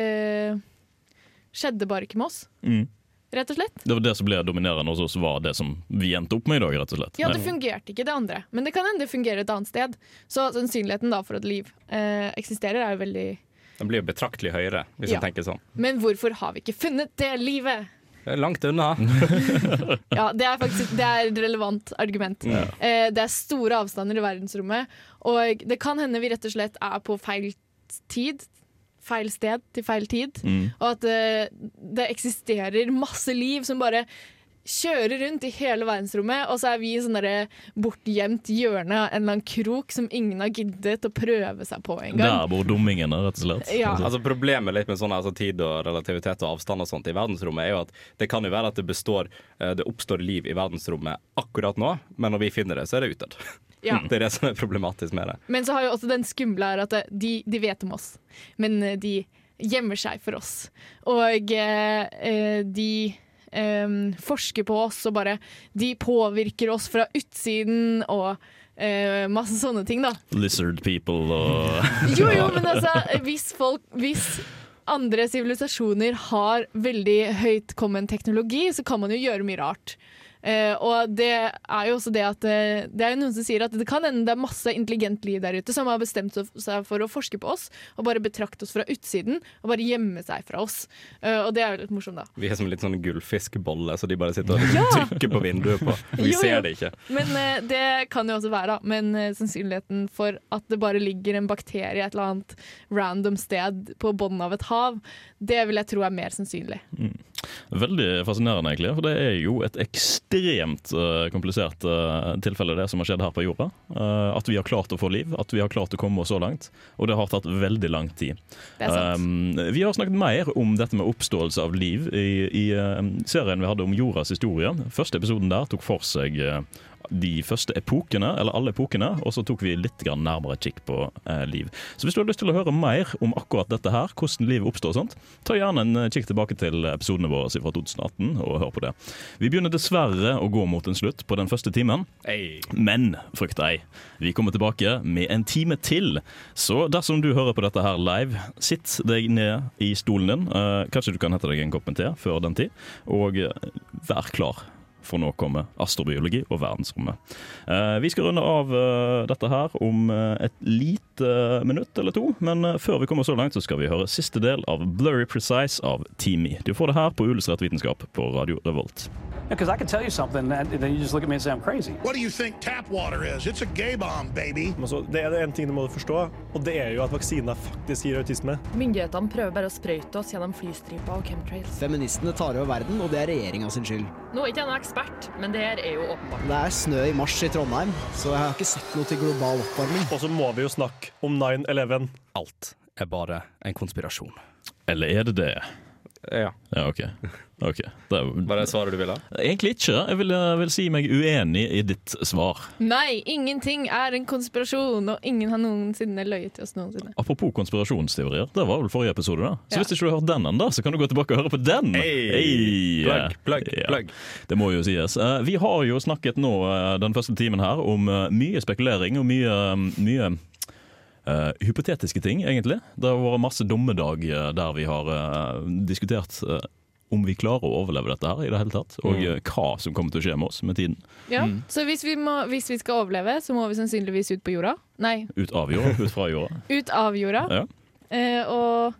eh, skjedde bare ikke med oss, Mm. Rett og slett. Det var det som ble dominerende hos oss, var det som vi endte opp med i dag, rett og slett. Ja, det fungerte ikke, det andre. Men det kan hende det fungerer et annet sted. Så sannsynligheten da for at liv eh, eksisterer, er jo veldig Den blir jo betraktelig høyere, hvis Ja. man tenker sånn. Men hvorfor har vi ikke funnet det livet? Det er langt unna. Ja, det er faktisk det er et relevant argument. Ja. Eh, det er store avstander i verdensrommet, og det kan hende vi rett og slett er på feil tid. Feil sted til feil tid. Mm. Og at uh, det eksisterer masse liv som bare kjører rundt i hele verdensrommet, og så er vi i sånn bortgjemt hjørne av en eller annen krok som ingen har giddet å prøve seg på engang. Der bor dummingene, rett og slett. Ja. Altså Problemet litt med sånn altså, tid og relativitet og avstand og sånt i verdensrommet, er jo at det kan jo være at det består eh, Det oppstår liv i verdensrommet akkurat nå, men når vi finner det, så er det utdødd. Ja. Det er det som er problematisk med det. Men så har jo også den skumle her at de, de vet om oss, men eh, de gjemmer seg for oss. Og eh, eh, de eh, forsker på oss og bare De påvirker oss fra utsiden og uh, masse sånne ting, da. Lizard people og Jo, jo, men altså, hvis folk Hvis andre sivilisasjoner har veldig høytkommen teknologi, så kan man jo gjøre mye rart. Eh, og det er jo også det at eh, Det er jo noen som sier at det kan hende det er masse intelligent liv der ute som har bestemt seg for å forske på oss og bare betrakte oss fra utsiden og bare gjemme seg fra oss. Eh, og det er jo litt morsomt, da. Vi er som litt sånn gullfiskbolle, så de bare sitter og Ja! trykker på vinduet på. Vi Jo, jo. ser det ikke. Men det kan jo også være, da. Men sannsynligheten for at det bare ligger en bakterie et eller annet random sted på bunnen av et hav, det vil jeg tro er mer sannsynlig. Veldig fascinerende, egentlig. For det er jo et ekstremt uh, komplisert uh, tilfelle, det som har skjedd her på jorda. Uh, at vi har klart å få liv, at vi har klart å komme oss så langt. Og det har tatt veldig lang tid. Um, vi har snakket mer om dette med oppståelse av liv i, i serien vi hadde om jordas historie. Første episoden der tok for seg de første epokene, eller alle epokene, og så tok vi litt grann nærmere kikk på eh, liv. Så hvis du har lyst til å høre mer om akkurat dette her, hvordan livet oppstår og sånt, ta gjerne en eh, kikk tilbake til episodene våre fra 2018 og hør på det. Vi begynner dessverre å gå mot en slutt på den første timen, men frykt ei, vi kommer tilbake med en time til. Så dersom du hører på dette her live, sitt deg ned i stolen din. Eh, kanskje du kan hente deg en kopp med te før den tid, og eh, vær klar. For nå kommer astrobiologi og verdensrommet. Eh, vi skal runde av eh, dette her om eh, et lite minutt eller to, men uh, før vi kommer så langt, så skal vi høre siste del av Blurry Precise av Teamy. Du får det her på Illustrert vitenskap på Radio Revolt. Because I can tell you something, and then you just look at me and say I'm crazy. What do you think tap water is? It's a gay bomb, baby. Altså, det er det en ting du må forstå, og det er jo at vaksiner faktisk gir autisme. Myndighetene prøver bare å sprøyte oss gjennom flystriper og chemtrails. Feministene tar over verden, og det er regjeringa sin skyld. Nå er ikke jeg noen ekspert, men det her er jo åpenbart. Det er snø i mars i Trondheim, så jeg har ikke sett noe til global oppvarming. Og så må vi jo snakke om 9-11. Alt er bare en konspirasjon. Eller er det det? Ja. Ja, OK. okay. Det er, Var det svaret du ville ha? Egentlig ikke. Jeg vil, vil si meg uenig i ditt svar. Nei, ingenting er en konspirasjon, og ingen har noensinne løyet til oss noensinne. Apropos konspirasjonsteorier, det var vel forrige episode. da Så Ja. hvis ikke du har hørt den ennå, så kan du gå tilbake og høre på den. Hey! Plugg, plugg, Ja. plugg. Det må jo sies. Eh, Vi har jo snakket nå eh, den første timen her om eh, mye spekulering og mye, mye eh, hypotetiske ting, egentlig. Det har vært masse dommedag uh, der vi har uh, diskutert om vi klarer å overleve dette her i det hele tatt, og Mm. hva som kommer til å skje med oss med tiden. Ja, Så hvis vi, må, hvis vi skal overleve, så må vi sannsynligvis ut på jorda. Nei, Ut av jorda, ut fra jorda. ut av jorda. Ja. Eh, og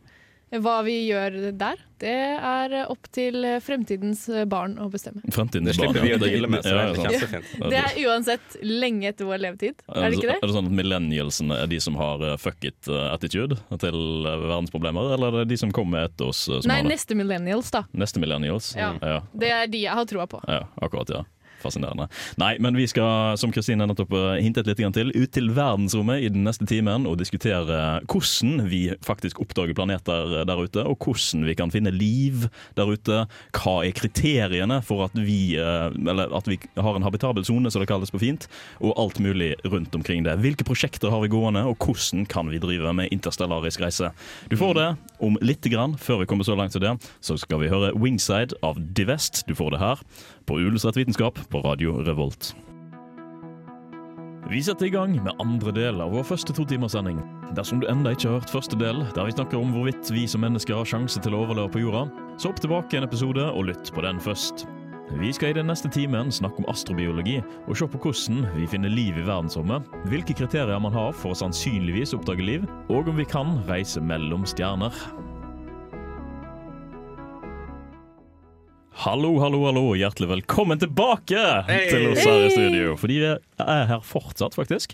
hva vi gjør der, det er opp til fremtidens barn å bestemme. Fremtidens Det slipper barn, vi å deale med, så det er Ja, kjempefint. Det er uansett lenge etter vår levetid, er det ikke det? Er det sånn at millennialsene er de som har eh, fuck it-attitude til eh, verdensproblemer, eller er det de som kommer etter oss eh, som Nei, har det? neste millennials, da. Neste millennials? Ja. ja. Det er de jeg har troa på. Ja, akkurat, ja. Fascinerende. Nei, men vi skal, som Kristine nettopp eh, hintet litt til, ut til verdensrommet i den neste timen og diskutere hvordan vi faktisk oppdager planeter eh, der ute, og hvordan vi kan finne liv der ute. Hva er kriteriene for at vi, eh, at vi har en habitabel sone, som det kalles på fint, og alt mulig rundt omkring det. Hvilke prosjekter har vi gående, og hvordan kan vi drive med interstellarisk reise? Du får det om litt grann. Før vi kommer så langt til det, så skal vi høre Wingside av Divest. Du får det her på Ulesrett vitenskap på Radio Revolt. Vi setter i gang med andre del av vår første to timers sending. Dersom du ennå ikke har hørt første del, der vi snakker om hvorvidt vi som mennesker har sjanse til å overleve på jorda, så hopp tilbake en episode og lytt på den først. Vi skal i den neste timen snakke om astrobiologi og se på hvordan vi finner liv i verdensrommet, hvilke kriterier man har for å sannsynligvis oppdage liv, og om vi kan reise mellom stjerner. Hallo, hallo, hallo, hjertelig velkommen tilbake til oss her i studio. For de er her fortsatt, faktisk.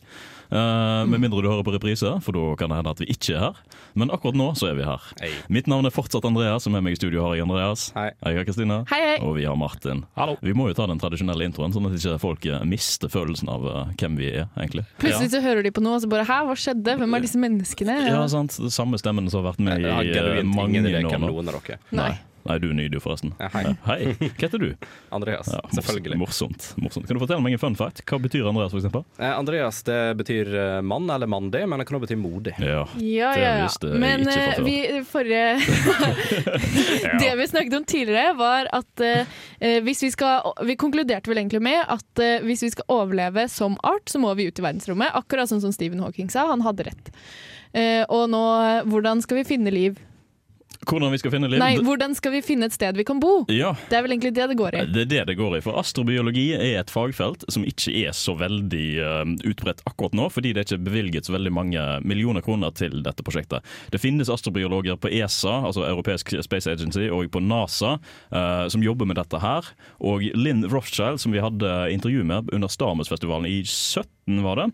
Uh, med mindre du hører på reprise, for da kan det hende at vi ikke er her. Men akkurat nå så er vi her. Hey. Mitt navn er fortsatt Andreas, og med meg i studio har jeg Andreas. Hei. Jeg er Kristina. Hei, hei. Og vi har Martin. Hallo. Vi må jo ta den tradisjonelle introen, sånn at ikke folk eh, mister følelsen av eh, hvem vi er, egentlig. Plutselig så hører de på noe og så bare Hæ, hva skjedde? Hvem er disse menneskene? Ja, sant. Det samme stemmen som har vært med i mange år nå. noen av dere er. Nei. Nei, du er ny, du, forresten. Ja, hei. Hei. Hva heter du? Andreas, Ja, mors- selvfølgelig. Morsomt, morsomt. Kan du fortelle meg en fun fact? Hva betyr Andreas, eksempel? Eh, Andreas det betyr eh, mann eller mandig, men det kan også bety modig. Ja, Ja, ja, ja. det Men eh, vi, forrige Det vi snakket om tidligere, var at eh, eh, hvis vi skal Vi konkluderte vel egentlig med at eh, hvis vi skal overleve som art, så må vi ut i verdensrommet. Akkurat sånn som Stephen Hawking sa. Han hadde rett. Eh, og nå, eh, hvordan skal vi finne liv? Hvordan vi skal finne liv? Nei, hvordan skal vi finne et sted vi kan bo? Ja, Det er vel egentlig det det går i. Det er det det går i. For astrobiologi er et fagfelt som ikke er så veldig eh, utbredt akkurat nå, fordi det er ikke bevilget så veldig mange millioner kroner til dette prosjektet. Det finnes astrobiologer på ESA, altså Europeisk Space Agency, og på NASA, eh, som jobber med dette her. Og Lynn Rothschild, som vi hadde intervju med under Stamus-festivalen i 17 var det,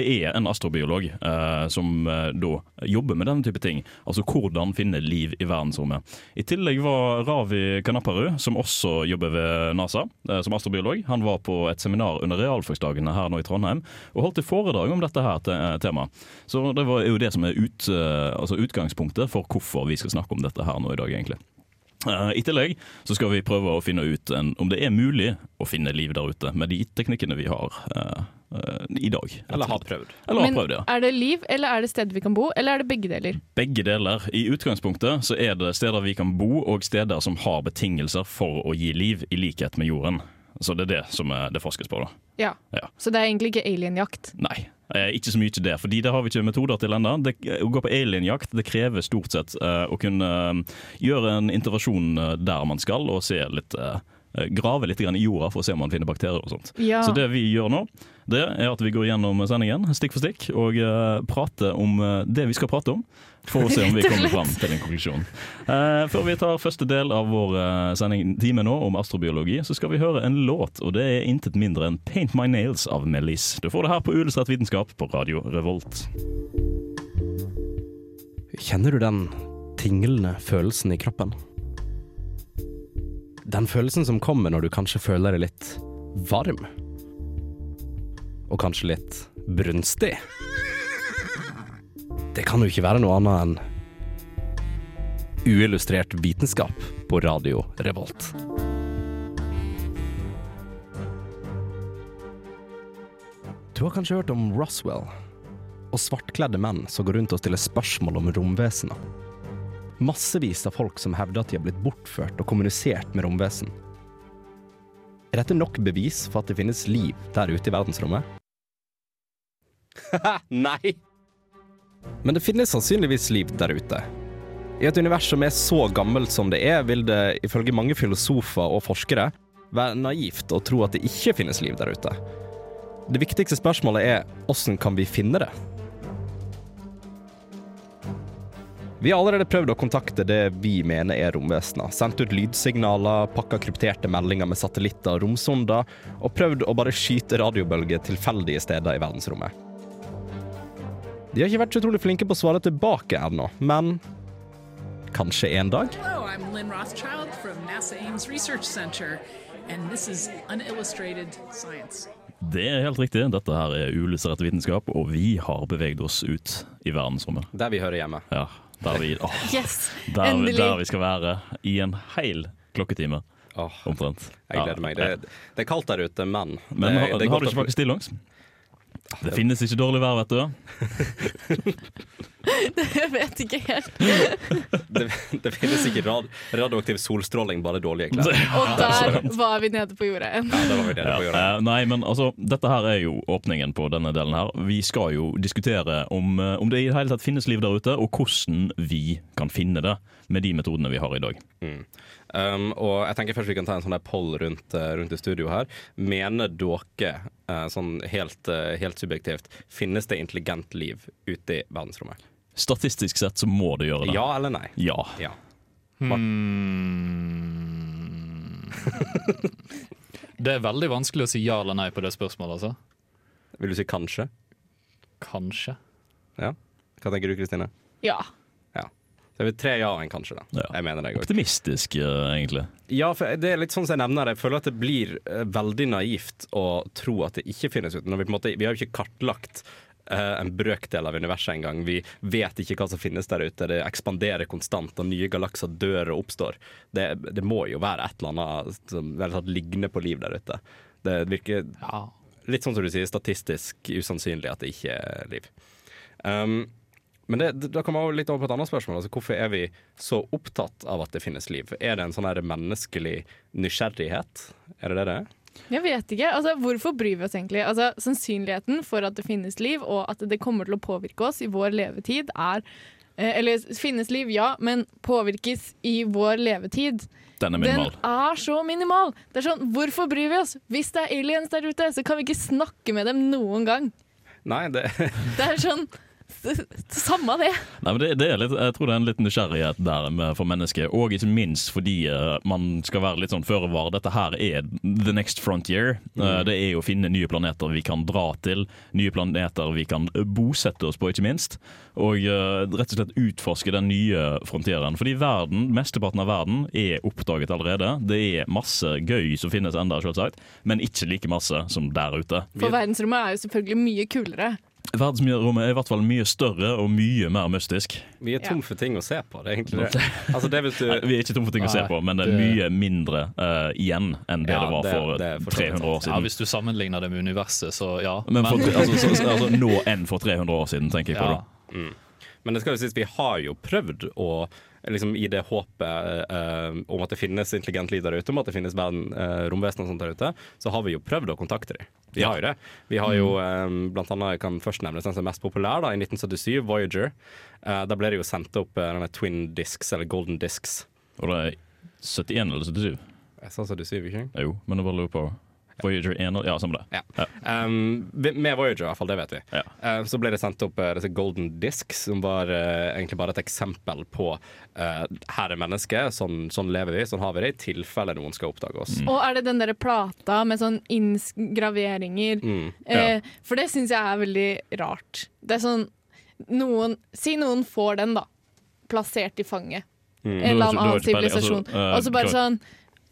er en astrobiolog eh, som eh, da jobber med denne type ting. Altså hvordan finne liv i verdensrommet. I tillegg var Ravi Kanaparu, som også jobber ved NASA eh, som astrobiolog, han var på et seminar under realfagsdagene her nå i Trondheim og holdt et foredrag om dette her te temaet. Så det var jo det som er ut, eh, altså utgangspunktet for hvorfor vi skal snakke om dette her nå i dag, egentlig. Eh, I tillegg så skal vi prøve å finne ut en, om det er mulig å finne liv der ute med de teknikkene vi har uh, uh, i dag. Eller har prøvd. Eller har prøvd, ja. er det liv, eller er det steder vi kan bo, eller er det begge deler? Begge deler. I utgangspunktet så er det steder vi kan bo, og steder som har betingelser for å gi liv, i likhet med jorden. Så det er det som er- det forskes på, da. Ja. Ja. Så det er egentlig ikke alienjakt. Nei, eh, ikke så mye det, fordi det har vi ikke metoder til ennå. Å gå på alienjakt det krever stort sett uh, å kunne eh, gjøre en intervensjon eh, der man skal, og se litt uh, grave litt grann i jorda for å se om man finner bakterier og sånt. Ja. Så det vi gjør nå, det er at vi går gjennom sendingen stikk for stikk og eh, prater om eh, det vi skal prate om, for å se om vi kommer fram til en konklusjon. Uh, før vi tar første del av vår eh, sending time nå om astrobiologi, så skal vi høre en låt, og det er intet mindre enn 'Paint My Nails' av Melis. Du får det her på Uillustrert vitenskap på Radio Revolt. Kjenner du den tinglende følelsen i kroppen? Den følelsen som kommer når du kanskje føler deg litt varm. Og kanskje litt brunstig. Det kan jo ikke være noe annet enn uillustrert vitenskap på Radio Revolt. Du har kanskje hørt om Roswell og svartkledde menn som går rundt og stiller spørsmål om romvesener. Massevis av folk som hevder at de har blitt bortført og kommunisert med romvesen. Er dette nok bevis for at det finnes liv der ute i verdensrommet? Nei! Men det finnes sannsynligvis liv der ute. I et univers som er så gammelt som det er, vil det ifølge mange filosofer og forskere være naivt å tro at det ikke finnes liv der ute. Det viktigste spørsmålet er hvordan kan vi finne det? Vi har allerede prøvd å kontakte det vi mener er romvesener. Sendt ut lydsignaler, pakka krypterte meldinger med satellitter og romsonder, og prøvd å bare skyte radiobølger tilfeldige steder i verdensrommet. De har ikke vært så utrolig flinke på å svare tilbake ennå, men kanskje en dag? Hello, I'm Lynn Rothschild from NASA Ames Research Center, and this is Unillustrated Science. Det er helt riktig. Dette her er ulysserett vitenskap, og vi har beveget oss ut i verdensrommet. Der vi hører hjemme. Ja, der vi, oh, Yes, der, endelig. der vi skal være i en hel klokketime. Omtrent. Jeg gleder meg. Det, det er kaldt der ute, men Men det, har, det har du ikke faktisk stillongs? Det finnes ikke dårlig vær, vet du. det vet ikke helt. det, det finnes ikke rad, radioaktiv solstråling, bare dårlige klær. Og der var vi nede på jorda igjen. Ja, der var vi nede på jorda. Eh, nei, men altså, dette her er jo åpningen på denne delen her. Vi skal jo diskutere om, eh, om det i det hele tatt finnes liv der ute, og hvordan vi kan finne det med de metodene vi har i dag. Mm. Um, og jeg tenker først vi kan ta en sånn der poll rundt, eh, rundt i studio her. Mener dere, eh, sånn helt, eh, helt subjektivt, finnes det intelligent liv ute i verdensrommet? Statistisk sett så må det gjøre det. Ja eller nei? Ja. Ja. Det er veldig vanskelig å si ja eller nei på det spørsmålet, altså. Vil du si kanskje? Kanskje. Ja. Hva tenker du, Kristine? Ja. Ja. Så er vi tre ja og en kanskje, da. Jeg mener det, også. Optimistisk, eh, egentlig. Ja, for det er litt sånn som jeg nevner, det. jeg føler at det blir eh, veldig naivt å tro at det ikke finnes ut. Når vi, på en måte, vi har jo ikke kartlagt eh, en brøkdel av universet engang. Vi vet ikke hva som finnes der ute. Det ekspanderer konstant, og nye galakser dør og oppstår. Det, det må jo være et eller annet som sånn, ligner på liv der ute. Det virker litt sånn som du sier, statistisk usannsynlig at det ikke er liv. Um, men det, da kommer vi litt over på et annet spørsmål. Altså, hvorfor er vi så opptatt av at det finnes liv? Er det en sånn her menneskelig nysgjerrighet? Er det det det er? Jeg vet ikke. Altså, hvorfor bryr vi oss egentlig? Altså, sannsynligheten for at det finnes liv, og at det kommer til å påvirke oss i vår levetid, er eh, Eller finnes liv, ja, men påvirkes i vår levetid. Den er minimal. Den er så minimal. Det er sånn, Hvorfor bryr vi oss? Hvis det er aliens der ute, så kan vi ikke snakke med dem noen gang. Nei, det Det er sånn Samme det. Nei, men det, det er litt, jeg tror det er en liten nysgjerrighet der for mennesket, og ikke minst fordi eh, man skal være litt sånn føre var. Dette her er the next frontier. Eh, Mm. det er å finne nye planeter vi kan dra til, nye planeter vi kan bosette oss på, ikke minst. Og eh, rett og slett utforske den nye frontieren. Fordi verden, mesteparten av verden er oppdaget allerede. Det er masse gøy som finnes enda, selvsagt, men ikke like masse som der ute. For verdensrommet er jo selvfølgelig mye kulere. Verdensrommet er i hvert fall mye større og mye mer mystisk. Vi er tom for ting å se på, det er egentlig det. Altså, det hvis du Nei, vi er ikke tom for ting å se på, men det er mye mindre uh, igjen enn det Ja, det var for det vidt 300 år Ja, siden. Hvis du sammenligner det med universet, så ja. Men for, altså, så, så- altså, nå enn for 300 år siden, tenker jeg på. ja. Mm. Men det skal jo sies, vi har jo prøvd å liksom I det håpet eh, om at det finnes intelligent liv der ute, om at det finnes verden, eh, romvesen og sånt der ute, så har vi jo prøvd å kontakte dem. Vi har jo det. Vi har jo eh, blant annet, jeg kan først nevne den som er mest populær, da, i 1977, Voyager. Eh, da ble det jo sendt opp eh, denne Twin Discs, eller Golden Discs. Og det er 71 eller 77? Jeg sa 77, ikke Jo, men det bare lurer på Voyager 1 og- Ja, samme det. Ja. Um, med Voyager, i hvert fall, det vet vi. Ja. Uh, så ble det sendt opp uh, disse golden discs, som var uh, egentlig bare et eksempel på uh, her er mennesket, sånn, sånn lever vi, sånn har vi det, i tilfelle noen skal oppdage oss. Mm. Og er det den der plata med sånn inngraveringer? Mm. Eh, for det syns jeg er veldig rart. Det er sånn noen, Si noen får den, da. Plassert i fanget. Mm. En eller er annen altså, sivilisasjon. eh, Og så bare sånn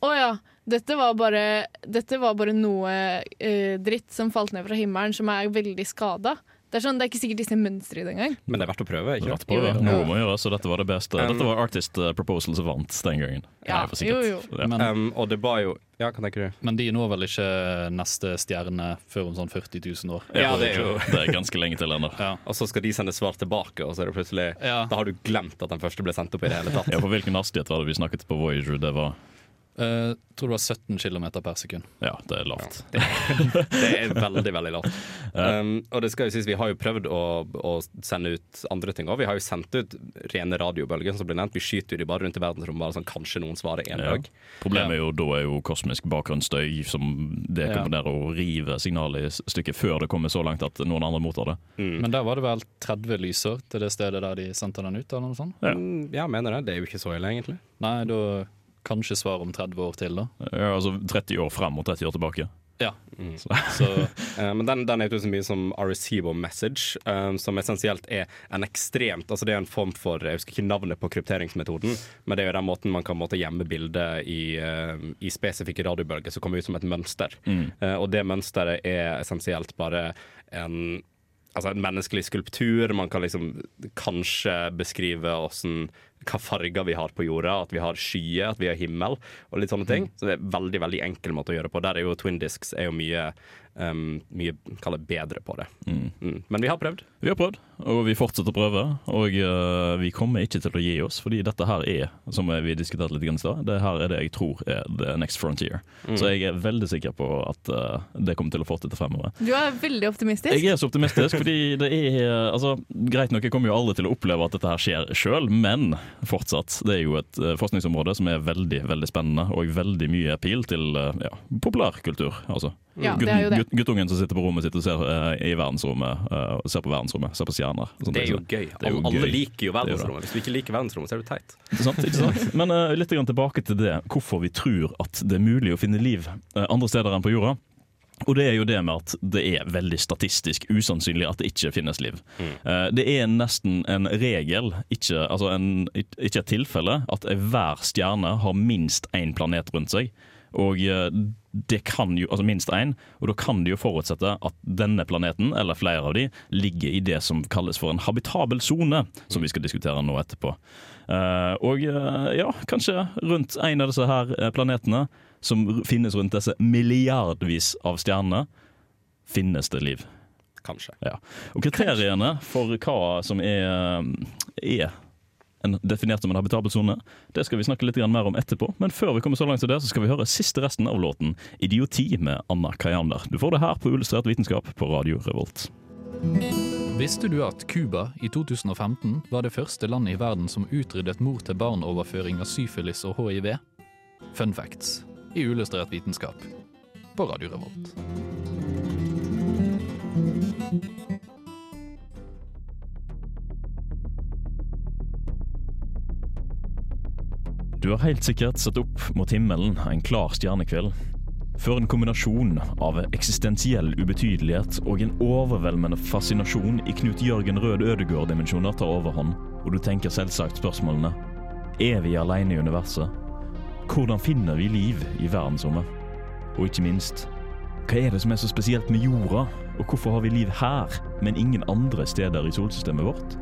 Å ja. Dette var bare, dette var bare noe uh, dritt som falt ned fra himmelen, som er veldig skada. Det er sånn, det er ikke sikkert de ser mønsteret i det engang. Men det er verdt å prøve, ikke sant? på det. Noe må gjøres, og dette var det beste. Dette var Artist eh, Proposal som vant den gangen. Ja, Nei, for sikkert. jo, jo. Ja. Men, Um, og det var jo Ja, hva tenker du? men de når vel ikke neste stjerne før om sånn 40 000 år? Ja, det er jo Det er ganske lenge til ennå. Ja. Og så skal de sende svar tilbake, og så er det plutselig Ja. Da har du glemt at den første ble sendt opp i det hele tatt. Ja, for hvilken hastighet var det vi snakket på Voyager? Det var Eh, tror det var 17 km per sekund. Ja, det er lavt. Det er veldig, veldig lavt. Um, og det skal jo sies, vi har jo prøvd å, å sende ut andre ting òg. Vi har jo sendt ut rene radiobølger, som ble nevnt. Vi skyter jo de bare rundt i verdensrommet, bare sånn kanskje noen svarer en Ja. dag. Problemet er jo da er jo kosmisk bakgrunnsstøy som dekomponerer Ja. og river signalet i stykket før det kommer så langt at noen andre mottar det. Mm. Men der var det vel 30 lyser til det stedet der de sendte den ut? eller noe sånt? Ja. Mm, jeg mener det. Det er jo ikke så ille, egentlig. Nei, da kanskje svar om 30 år til, da. Ja, altså 30 år frem og 30 år tilbake. Ja. Mm. Så Eh, men den, den er jo så mye som a receiver message, eh, som essensielt er en ekstremt Altså det er en form for Jeg husker ikke navnet på krypteringsmetoden, men det er jo den måten man kan måtte gjemme bildet i, uh, i spesifikke radiobølger som kommer ut som et mønster. Mm. Eh, og det mønsteret er essensielt bare en Altså en menneskelig skulptur. Man kan liksom kanskje beskrive hvordan, hva farger vi har på jorda. At vi har skyer, at vi har himmel og litt sånne ting. Så det er veldig veldig enkel måte å gjøre det på. Der er jo Twin Discs er jo mye, um, mye kaller bedre på det. Mm. Mm. Men vi har prøvd. Vi har prøvd, og vi fortsetter å prøve. Og uh, vi kommer ikke til å gi oss, fordi dette her er, som vi diskuterte litt i stad, det her er det jeg tror er the next frontier. Mm. Så jeg er veldig sikker på at uh, det kommer til å fortsette fremover. Du er veldig optimistisk. Jeg er så optimistisk, fordi det er altså, Greit nok, jeg kommer jo aldri til å oppleve at dette her skjer sjøl, men fortsatt. Det er jo et eh, forskningsområde som er veldig veldig spennende, og veldig mye pil til eh, ja, populærkultur. Altså. Ja, det er jo det. Gutt, guttungen som sitter på rommet sitt og ser uh, i verdensrommet, uh, ser på verdensrommet, ser på stjerner. Det er jo gøy. er jo Alle, gøy. liker jo er verdensrommet. Hvis du ikke liker verdensrommet, så er du teit. Ikke sant? Ikke sant? Men uh, litt grann tilbake til det, hvorfor vi tror at det er mulig å finne liv andre steder enn på jorda. Og det er jo det med at det er veldig statistisk usannsynlig at det ikke finnes liv. Mm. Det er nesten en regel, ikke, altså en, ikke et tilfelle, at hver stjerne har minst én planet rundt seg. Og eh, det kan jo, altså minst én, og da kan det jo forutsette at denne planeten, eller flere av de, ligger i det som kalles for en habitabel sone, som vi skal diskutere nå etterpå. Eh, og eh, ja, kanskje rundt en av disse her planetene, som finnes rundt disse milliardvis av stjernene, finnes det liv. Kanskje. Ja. Og kriteriene for hva som er, er en, definert som en habitabel sone, det skal vi snakke litt mer om etterpå. Men før vi kommer så langt til det, så skal vi høre siste resten av låten 'Idioti' med Anna Kayander. Du får det her på Illustrert vitenskap på Radio Revolt. Visste du at Cuba i 2015 var det første landet i verden som utryddet mor-til-barn-overføring av syfilis og hiv? Fun facts i Uillustrert vitenskap på Radio Revolt. Du har helt sikkert sett opp mot himmelen en klar stjernekveld. Før en kombinasjon av eksistensiell ubetydelighet og en overveldende fascinasjon i Knut Jørgen Rød Ødegård-dimensjoner tar overhånd, og du tenker selvsagt spørsmålene Er vi alene i universet? Hvordan finner vi liv i verdensrommet? Og ikke minst, hva er det som er så spesielt med jorda Og hvorfor har vi liv her, men ingen andre steder i solsystemet vårt?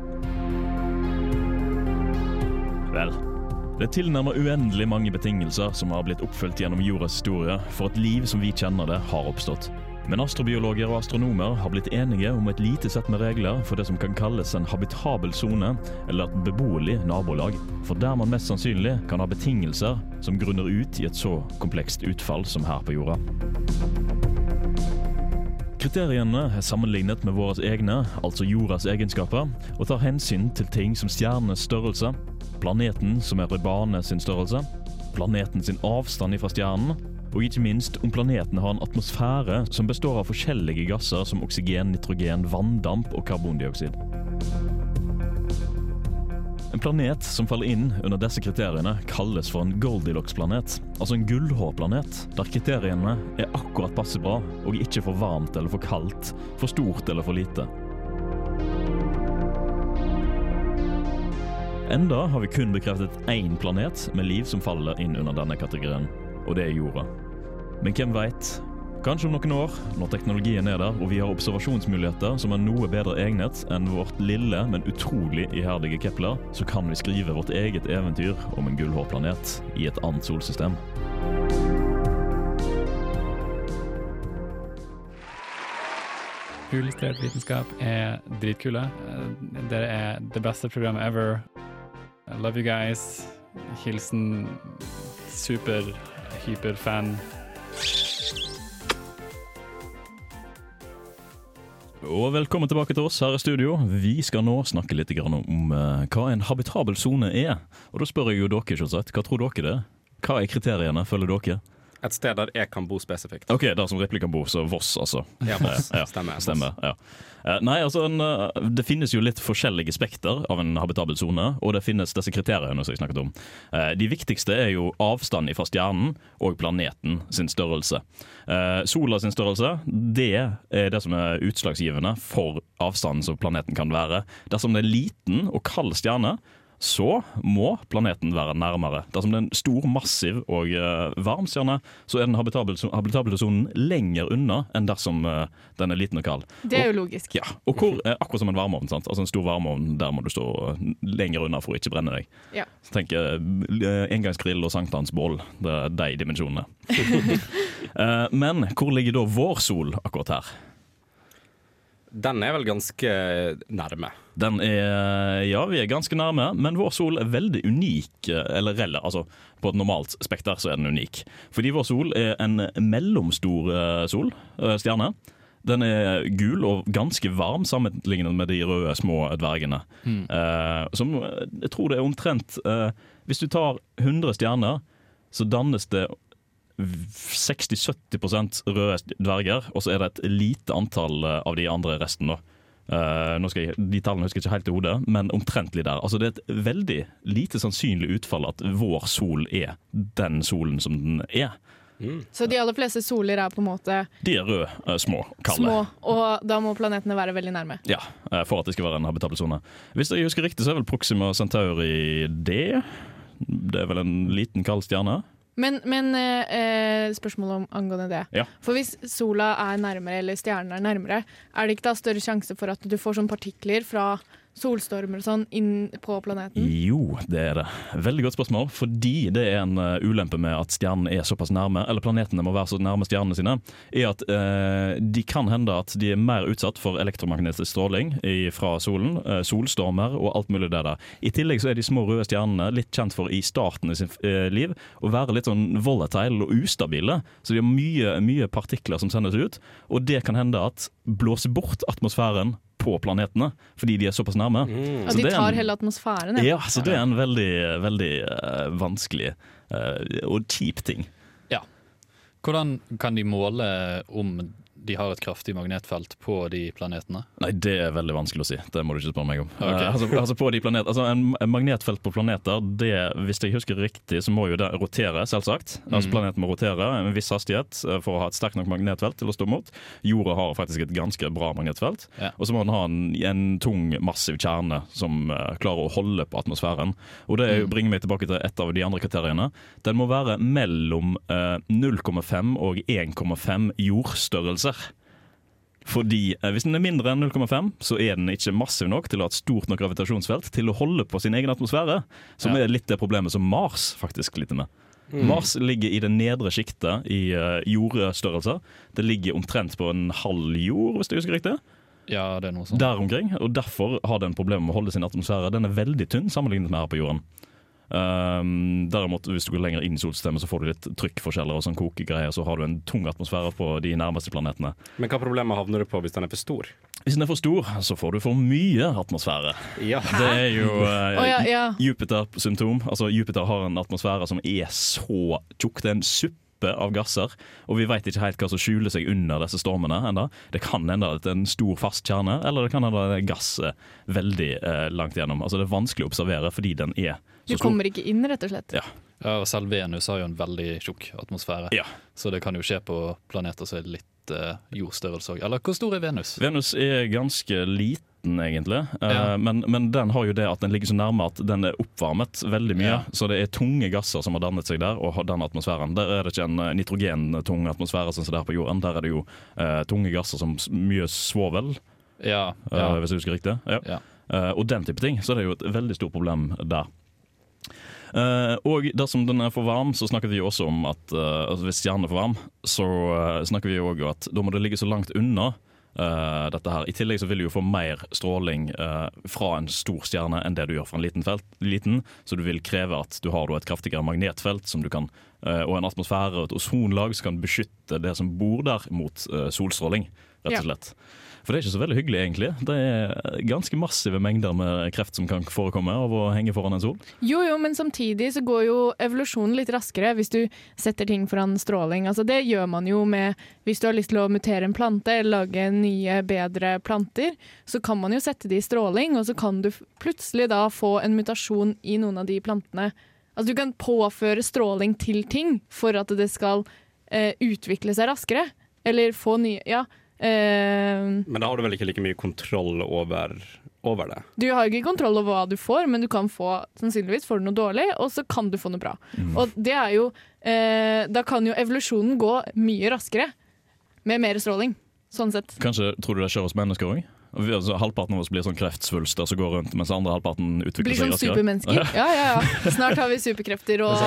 Vel, det er tilnærmet uendelig mange betingelser som har blitt oppfylt gjennom jordas historie for at liv som vi kjenner det, har oppstått. Men astrobiologer og astronomer har blitt enige om et lite sett med regler for det som kan kalles en habitabel sone, eller et beboelig nabolag. For der man mest sannsynlig kan ha betingelser som grunner ut i et så komplekst utfall som her på jorda. Kriteriene er sammenlignet med våre egne, altså jordas egenskaper, og tar hensyn til ting som stjernenes størrelse, planeten som er i bane sin størrelse, planeten sin avstand fra stjernen, og ikke minst om planeten har en atmosfære som består av forskjellige gasser som oksygen, nitrogen, vanndamp og karbondioksid. En planet som faller inn under disse kriteriene, kalles for en Goldilocks-planet. Altså en gullhårplanet, der kriteriene er akkurat passe bra, og ikke for varmt eller for kaldt, for stort eller for lite. Enda har vi kun bekreftet én planet med liv som faller inn under denne kategorien, og det er jorda. Men hvem veit? Kanskje om noen år, når teknologien er der og vi har observasjonsmuligheter som er noe bedre egnet enn vårt lille, men utrolig iherdige Kepler, så kan vi skrive vårt eget eventyr om en gullhårplanet i et annet solsystem. Uillustrert vitenskap er dritkule. Dere er det beste programmet ever. I love you guys. Hilsen super, Og velkommen tilbake til oss her i studio. Vi skal nå snakke litt om eh, hva en habitabel sone er. Og da spør jeg jo dere, selvsagt. Hva tror dere det er? Hva er kriteriene, følger dere? Et sted der jeg kan bo spesifikt. Ok, der som Ripley kan bo, så Voss, altså. Ja, Voss. Ja, Stemmer. Stemmer, ja. Eh, Nei, altså en, eh, Det finnes jo litt forskjellige spekter av en habitabel sone, og det finnes disse kriteriene som jeg snakket om. Eh, De viktigste er jo avstand fra stjernen og planeten sin størrelse. Eh, Sola sin størrelse det er det som er utslagsgivende for avstanden som planeten kan være. Dersom det er liten og kald stjerne, så må planeten være nærmere. Dersom det er en stor, massiv og eh, varm stjerne, så er den habitable, sonen lenger unna enn dersom eh, den er liten og kald. Det er jo logisk. Ja, og hvor, Akkurat som en varmeovn. sant? Altså En stor varmeovn, der må du stå eh, lenger unna for å ikke brenne deg. Ja. Så tenk engangsgrill og sankthansbål. Det er de dimensjonene. Men hvor ligger da vår sol akkurat her? Den er vel ganske nærme. Den er, ja, vi er ganske nærme, men vår sol er veldig unik. Eller relle, altså på et normalt spekter så er den unik. Fordi vår sol er en mellomstor eh, sol, eh, stjerne. Den er gul og ganske varm sammenlignet med de røde små dvergene. Mm. Eh, som jeg tror det er omtrent eh, Hvis du tar 100 stjerner, så dannes det 60-70% røde dverger, og så er det et lite antall eh, av de andre resten. da. Eh, nå skal jeg, de tallene husker jeg ikke helt i hodet, men omtrentlig der. Altså Det er et veldig lite sannsynlig utfall at vår sol er den solen som den er. Så de aller fleste soler er på en måte De er røde, eh, små, kalde. små, og da må planetene være veldig nærme. Ja, For at det skal være en habitabel sone. Hvis jeg husker riktig, så er vel Proxima Centauri det. Det er vel en liten kald stjerne? Men, men eh, eh, spørsmålet om angående det. Ja. For hvis sola er nærmere, eller stjernen er nærmere, er det ikke da større sjanse for at du får sånne partikler fra solstormer og sånn inn på planeten? Jo, det er det. Veldig godt spørsmål. Fordi det er en eh, ulempe med at stjernene er såpass nærme, eller planetene må være så nærme stjernene sine, er at eh, de kan hende at de er mer utsatt for elektromagnetisk stråling fra solen, eh, solstormer og alt mulig det der. I tillegg så er de små røde stjernene litt kjent for i starten i sin liv å være litt sånn volatile og ustabile. Så de har mye, mye partikler som sendes ut, og det kan hende at blåser bort atmosfæren på planetene, fordi de er såpass nærme. Mm. Så de tar en- hele atmosfæren. ja, så det er en veldig, veldig uh, vanskelig uh, og kjip ting. Ja. Hvordan kan de måle om de har et kraftig magnetfelt på de planetene? Nei, det er veldig vanskelig å si. Det må du ikke spørre meg om. Okay. Uh, altså, altså på de planet, altså en, en magnetfelt på planeter, det, hvis jeg husker riktig, så må jo det rotere, selvsagt. Altså Mm. Planeten må rotere en viss hastighet eh, for å ha et sterkt nok magnetfelt til å stå mot. Jorda har faktisk et ganske bra magnetfelt. Ja. Og så må den ha en, en tung, massiv kjerne som uh, klarer å holde på atmosfæren. Og det er bringer meg tilbake til et av de andre kriteriene. Den må være mellom uh, 0,5 og 1,5 jordstørrelser. Fordi eh, hvis den er mindre enn 0,5, så er den ikke massiv nok til å ha et stort nok gravitasjonsfelt til å holde på sin egen atmosfære. Som Ja. er litt det problemet som Mars faktisk sliter med. Mm. Mars ligger i det nedre sjiktet i uh, jordstørrelse. Det ligger omtrent på en halv jord, hvis jeg husker riktig. Ja, det er noe sånt. Der omkring, og Derfor har den problemer med å holde sin atmosfære. Den er veldig tynn sammenlignet med her på jorden. Um, derimot, hvis du går lenger inn i solsystemet, så får du litt trykkforskjeller og sånn kokegreier. Så har du en tung atmosfære på de nærmeste planetene. Men hva problemet havner du på hvis den er for stor? Hvis den er for stor, så får du for mye atmosfære. Ja. Det er jo uh, oh, ja, ja. Jupiter-symptom. Altså Jupiter har en atmosfære som er så tjukk. Det er en suppe av gasser, og vi vet ikke helt hva som skjuler seg under disse stormene enda. Det kan hende at det er en stor, fast kjerne, eller det kan hende at det er gass veldig eh, langt gjennom. Altså Det er vanskelig å observere fordi den er Du så kommer ikke inn, rett og slett. Ja. Ja, og Selv Venus har jo en veldig tjukk atmosfære, så det kan jo skje på planeter som er litt eh, jordstørrelse òg. Eller hvor stor er Venus? Venus er ganske liten, egentlig. Eh, Ja. men, men den har jo det at den ligger så nærme at den er oppvarmet veldig mye. Ja. Så det er tunge gasser som har dannet seg der, og har den atmosfæren. Der er det ikke en eh, nitrogentung atmosfære sånn som det er på jorden. Der er det jo eh, tunge gasser som mye svovel, Ja, ja. hvis jeg husker riktig. Ja. Uh, og den type ting. Så det er jo et veldig stort problem der. Eh, og dersom den er for varm, så snakker vi også om at eh, altså hvis stjernen er for varm, så eh, snakker vi òg om at da må det ligge så langt unna Uh, dette her. I tillegg så vil du jo få mer stråling uh, fra en stor stjerne enn det du gjør fra en liten, felt, liten, så du vil kreve at du har et kraftigere magnetfelt som du kan, uh, og en atmosfære og et ozonlag som kan beskytte det som bor der mot solstråling, rett og slett. For det er ikke så veldig hyggelig, egentlig. Det er ganske massive mengder med kreft som kan forekomme av å henge foran en sol. Jo, jo, men samtidig så går jo evolusjonen litt raskere hvis du setter ting foran stråling. Altså, det gjør man jo med Hvis du har lyst til å mutere en plante eller lage nye, bedre planter, så kan man jo sette de i stråling, og så kan du plutselig da få en mutasjon i noen av de plantene. Altså, du kan påføre stråling til ting for at det skal eh, utvikle seg raskere. Eller få nye Ja. Eh, Men da har du vel ikke like mye kontroll over, over det? Du har ikke kontroll over hva du får, men du kan få sannsynligvis får du noe dårlig, og så kan du få noe bra. Og det er jo uh, Da kan jo evolusjonen gå mye raskere med mer stråling. Sånn sett. Kanskje tror du det skjer hos mennesker òg? Altså, halvparten av oss blir sånn kreftsvulster som går rundt, mens andre halvparten utvikler Blir seg sånn raskere. supermennesker. Ja, ja, ja. Snart har vi superkrefter og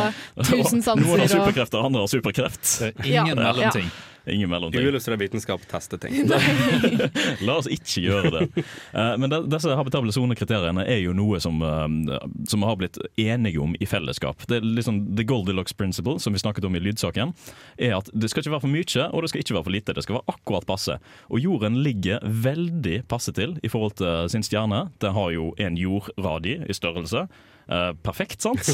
tusen sanser. Noen har og- superkrefter, andre har superkreft. ingen Ja. mellomting. Ingen mellomting. Uillustrert vitenskap tester ting. La oss ikke gjøre det. Eh, Men disse habitable sonekriteriene er jo noe som, eh, som har blitt enige om i fellesskap. Det er liksom The Goldilocks principle, som vi snakket om i lydsaken, er at det skal ikke være for mye, og det skal ikke være for lite. Det skal være akkurat passe. Og jorden ligger veldig passe til i forhold til sin stjerne. Den har jo en jordradi i størrelse. Eh, perfekt, sant?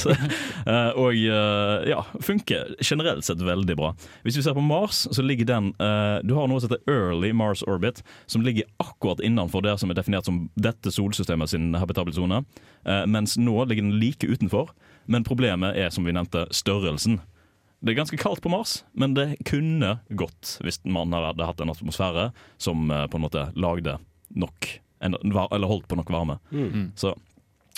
uh, og uh, ja, funker generelt sett veldig bra. Hvis vi ser på Mars, så ligger den eh, Du har noe som heter early Mars orbit, som ligger akkurat innenfor det som er definert som dette solsystemet sin habitable sone. Eh, mens nå ligger den like utenfor. Men problemet er, som vi nevnte, størrelsen. Det er ganske kaldt på Mars, men det kunne gått hvis man hadde hatt en atmosfære som på en måte lagde nok Eller holdt på nok varme. Mm. Så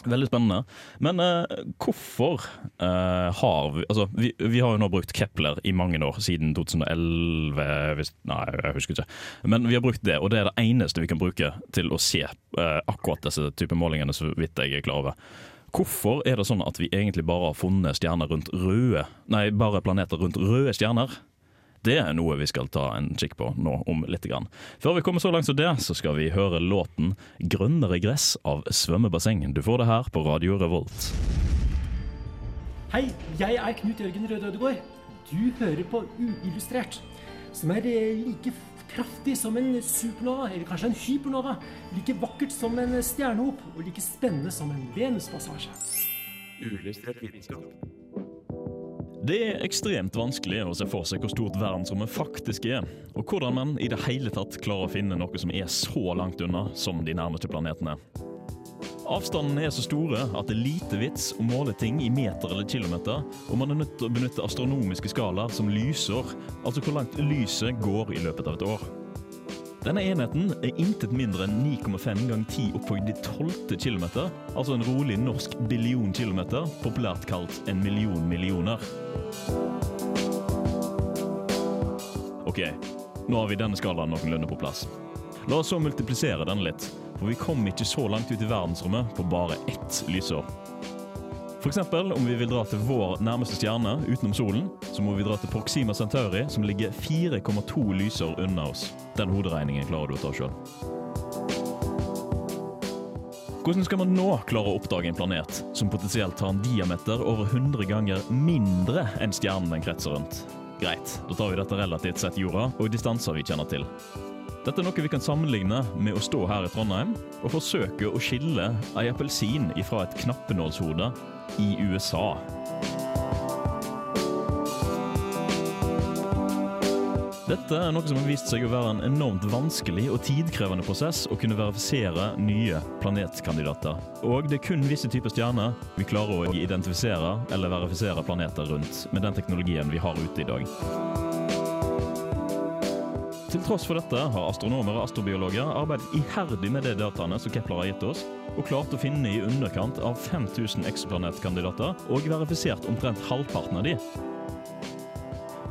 Veldig spennende. Men eh, hvorfor eh, har vi Altså, vi, vi har jo nå brukt Kepler i mange år, siden 2011 hvis, Nei, jeg husker ikke. Men vi har brukt det, og det er det eneste vi kan bruke til å se eh, akkurat disse typer målingene, så vidt jeg er klar over. Hvorfor er det sånn at vi egentlig bare har funnet stjerner rundt røde Nei, bare planeter rundt røde stjerner? Det er noe vi skal ta en kikk på nå om litt. Grann. Før vi kommer så langt som det, så skal vi høre låten 'Grønnere gress' av Svømmebasseng. Du får det her på Radio Revolt. Hei, jeg er Knut Jørgen Røde Ødegård. Du hører på Uillustrert, som er eh, like kraftig som en supernova, eller kanskje en hypernova. Like vakkert som en stjernehop, og like spennende som en Venuspassasje. Uillustrert vitenskap. Det er ekstremt vanskelig å se for seg hvor stort verdensrommet faktisk er, og hvordan man i det hele tatt klarer å finne noe som er så langt unna som de nærmeste planetene. Avstandene er så store at det er lite vits å måle ting i meter eller kilometer, og man er nødt til å benytte astronomiske skalaer som lysår, altså hvor langt lyset går i løpet av et år. Denne enheten er intet mindre enn 9,5 ganger 10 opphøyd i 12. kilometer, altså en rolig norsk billion kilometer, populært kalt en million millioner. Ok, nå har vi denne skalaen noenlunde på plass. La oss så multiplisere den litt, for vi kom ikke så langt ut i verdensrommet på bare ett lysår. Eksempel, om vi vil dra til vår nærmeste stjerne utenom solen, så må vi dra til Proxima Centauri, som ligger 4,2 lysår unna oss. Den hoderegningen klarer du å ta sjøl. Hvordan skal man nå klare å oppdage en planet som potensielt har en diameter over 100 ganger mindre enn stjernen den kretser rundt? Greit, da tar vi dette relativt sett jorda og distanser vi kjenner til. Dette er noe vi kan sammenligne med å stå her i Trondheim og forsøke å skille ei appelsin ifra et knappenålshode i USA. Dette er noe som har vist seg å være en enormt vanskelig og tidkrevende prosess å kunne verifisere nye planetkandidater. Og det er kun visse typer stjerner vi klarer å identifisere eller verifisere planeter rundt med den teknologien vi har ute i dag. Til tross for dette har astronomer og astrobiologer arbeidet iherdig med de dataene som Kepler har gitt oss, og klart å finne i underkant av 5000 eksoplanetkandidater og verifisert omtrent halvparten av de.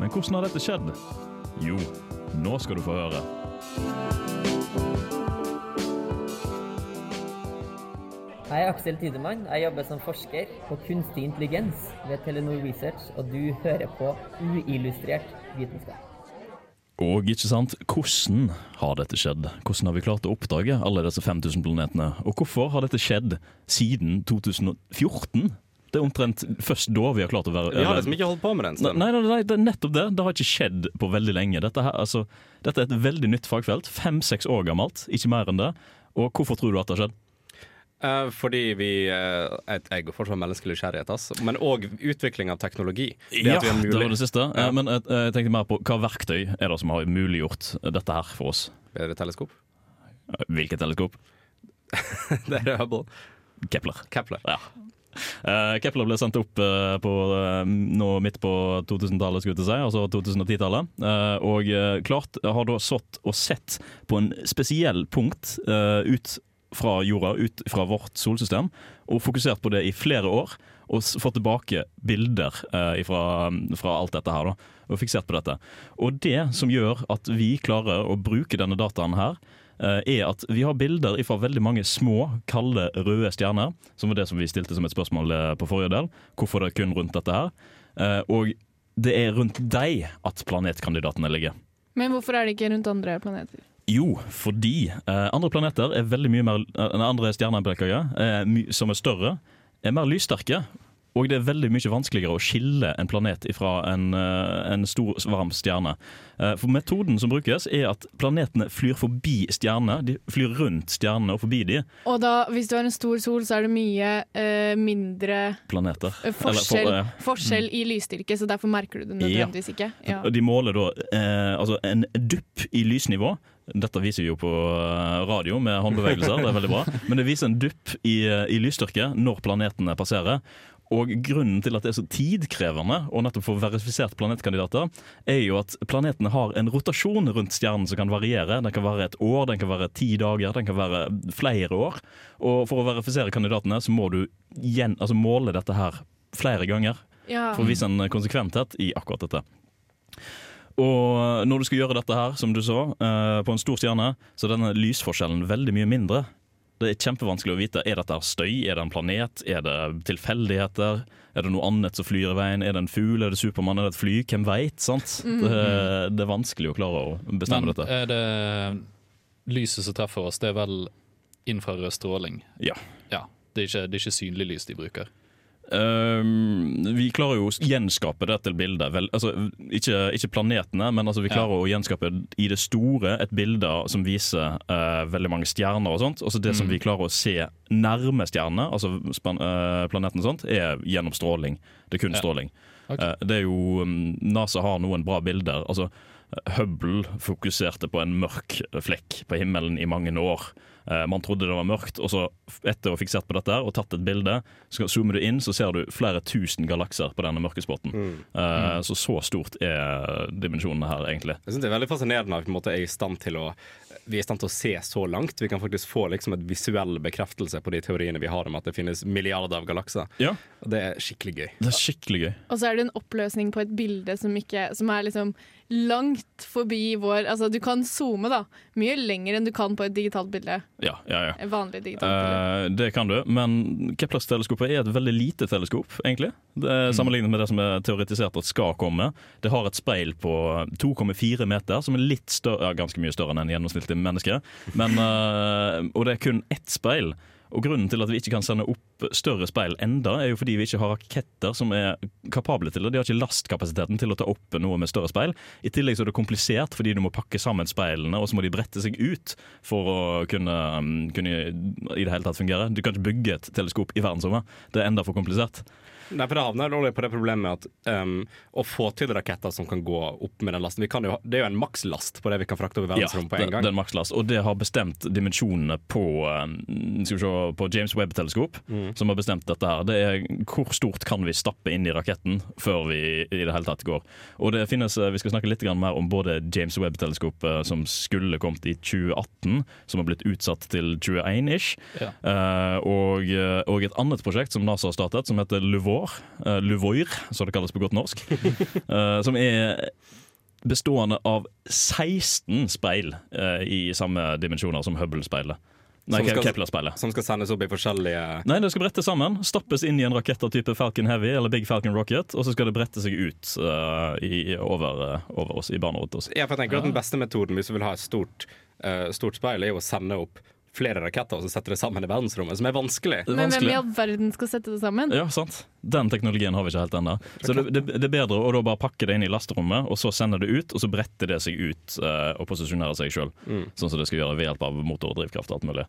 Men hvordan har dette skjedd? Jo, nå skal du få høre. Jeg er Aksel Tidemann. Jeg jobber som forsker på kunstig intelligens ved Telenor Research, og du hører på uillustrert vitenskap. Og ikke sant, hvordan har dette skjedd? Hvordan har vi klart å oppdage alle disse 5000 planetene? Og hvorfor har dette skjedd siden 2014? Det er omtrent først da vi har klart å være Vi har liksom ikke holdt på med det en stund. Nei, nei, nei, det er nettopp det. Det har ikke skjedd på veldig lenge. Dette, her, altså, dette er et veldig nytt fagfelt. Fem-seks år gammelt, ikke mer enn det. Og hvorfor tror du at det har skjedd? Eh, fordi vi uh, Jeg går fortsatt menneskelig nysgjerrighet, ass. men òg utvikling av teknologi. Det ja, er det var det siste. Ja. Eh, Men jeg, jeg tenkte mer på hva verktøy er det som har muliggjort dette her for oss? Det teleskop? Hvilket teleskop? det er Hubble. Kepler. Kepler. Ja. Uh, Kepler ble sendt opp uh, på, uh, nå midt på 2000-tallet, skulle jeg si, altså 2010-tallet. Eh, og klart har da satt og sett på en spesiell punkt ut fra jorda, ut fra vårt solsystem, og fokusert på det i flere år. Og fått tilbake bilder eh, fra, fra alt dette her, da, og fiksert på dette. Og det som gjør at vi klarer å bruke denne dataen her, eh, er at vi har bilder fra veldig mange små, kalde, røde stjerner. Som var det som vi stilte som et spørsmål eh, på forrige del. Hvorfor det er kun rundt dette her. Eh, Og det er rundt deg at planetkandidatene ligger. Men hvorfor er det ikke rundt andre planeter? Jo, fordi eh, andre planeter er veldig mye mer eh, Andre stjerner eh, som er større, er mer lyssterke. Og det er veldig mye vanskeligere å skille en planet fra en, eh, en stor, varm stjerne. Eh, For metoden som brukes, er at planetene flyr forbi stjernene. De flyr rundt stjernene og forbi de Og da, hvis du har en stor sol, så er det mye eh, mindre planeter. Forskjell, Eller for- ja. forskjell i lysstyrke, så derfor merker du det nødvendigvis ikke. Ja. De måler da eh, altså en dupp i lysnivå. Dette viser vi jo på eh, radio med håndbevegelser, det er veldig bra. Men det viser en dupp i, eh, i lysstyrke når planetene passerer. Og grunnen til at det er så tidkrevende å nettopp få verifisert planetkandidater, er jo at planetene har en rotasjon rundt stjernen som kan variere. Den kan være et år, den kan være ti dager, den kan være flere år. Og for å verifisere kandidatene så må du gjen, altså måle dette her flere ganger. Ja. For å vise en konsekventhet i akkurat dette. Og når du skal gjøre dette her, som du så, eh, på en stor stjerne, så er denne lysforskjellen veldig mye mindre. Det er kjempevanskelig å vite. Er dette her støy? Er det en planet? Er det tilfeldigheter? Er det noe annet som flyr i veien? Er det en fugl? Er det Supermann? Er det et fly? Hvem veit? sant? Mm. Det, det er vanskelig å klare å bestemme Men dette. er det lyset som treffer oss, det er vel infrarød stråling? Ja. ja det, er ikke, det er ikke synlig lys de bruker. Ehm, vi klarer jo å gjenskape dette bildet. Vel, altså, ikke, ikke planetene, men altså, vi klarer å gjenskape i det store et bilde som viser uh, veldig mange stjerner og sånt. Altså, det som Mm. vi klarer å se nærme stjernene, altså uh, planeten og sånt, er gjennom stråling. Det er kun Ja. stråling. Ok. Eh, det er jo um, NASA har noen bra bilder. Altså, Hubble fokuserte på en mørk flekk på himmelen i mange år. Eh, Man trodde det var mørkt, og så etter å ha fiksert på dette her og tatt et bilde, så zoomer du inn, så ser du flere tusen galakser på denne mørke spotten. Mm. Eh, Så så stort er dimensjonene her, egentlig. Jeg synes Det er veldig fascinerende at vi på en måte er i stand til å vi er i stand til å se så langt. Vi kan faktisk få liksom et visuell bekreftelse på de teoriene vi har om at det finnes milliarder av galakser. Ja. Det er skikkelig gøy. Det er skikkelig gøy. Og så er det en oppløsning på et bilde som, ikke, som er liksom langt forbi vår Altså, du kan zoome da mye lenger enn du kan på et digitalt bilde. Ja, ja, ja. Et vanlig digitalt bilde. Eh, det kan du, men Kepler-teleskopet er et veldig lite teleskop, egentlig. Det er Sammenlignet med det som er teoretisert at skal komme. Det har et speil på 2,4 meter, som er litt større, ja, ganske mye større enn en gjennomsnittlig menneske. Men, eh, og det er kun ett speil. Og Grunnen til at vi ikke kan sende opp større speil enda, er jo fordi vi ikke har raketter som er kapable til det. De har ikke lastkapasiteten til å ta opp noe med større speil. I tillegg så er det komplisert fordi du må pakke sammen speilene, og så må de brette seg ut for å kunne, um, kunne i det hele tatt fungere. Du kan ikke bygge et teleskop i verdensrommet. Det er enda for komplisert. Nei, for Det havner dårlig på det problemet at um, å få til raketter som kan gå opp med den lasten vi kan jo, Det er jo en makslast på det vi kan frakte over verdensrommet på det, en gang. det er en makslast, og det har bestemt dimensjonene på, skal vi se, på James Webb-teleskop. Mm. Som har bestemt dette her. Det er hvor stort kan vi stappe inn i raketten før vi i det hele tatt går. Og det finnes, eh, Vi skal snakke litt mer om både James Webb-teleskopet som skulle kommet i 2018, som har blitt utsatt til 21-ish, Ja. uh, og, eh, og et annet prosjekt som NASA har startet, som heter Luvor, eh, Luvoir, som det kalles på godt norsk. Uh, som er bestående av 16 speil uh, i samme dimensjoner som Hubble-speilet. Nei, Som skal-. Som skal sendes opp i forskjellige Nei, det skal brettes sammen. Stappes inn i en rakett av type Falcon Heavy eller Big Falcon Rocket, og så skal det brette seg ut uh, i, over, uh, over oss, i banen rundt oss. Ja, for jeg tenker at Den beste metoden hvis du vil ha et stort, uh, stort speil, er å sende opp flere raketter og så setter det sammen i verdensrommet, som er vanskelig. Men vanskelig. Men hvem i all verden skal sette det sammen? Ja, sant. Den teknologien har vi ikke helt ennå. Så det, det, det er bedre å da bare pakke det inn i lasterommet, og så sende det ut, og så bretter det seg ut eh, og posisjonerer seg sjøl. Mm. Sånn som det skal gjøre ved hjelp av motor og drivkraft og alt mulig.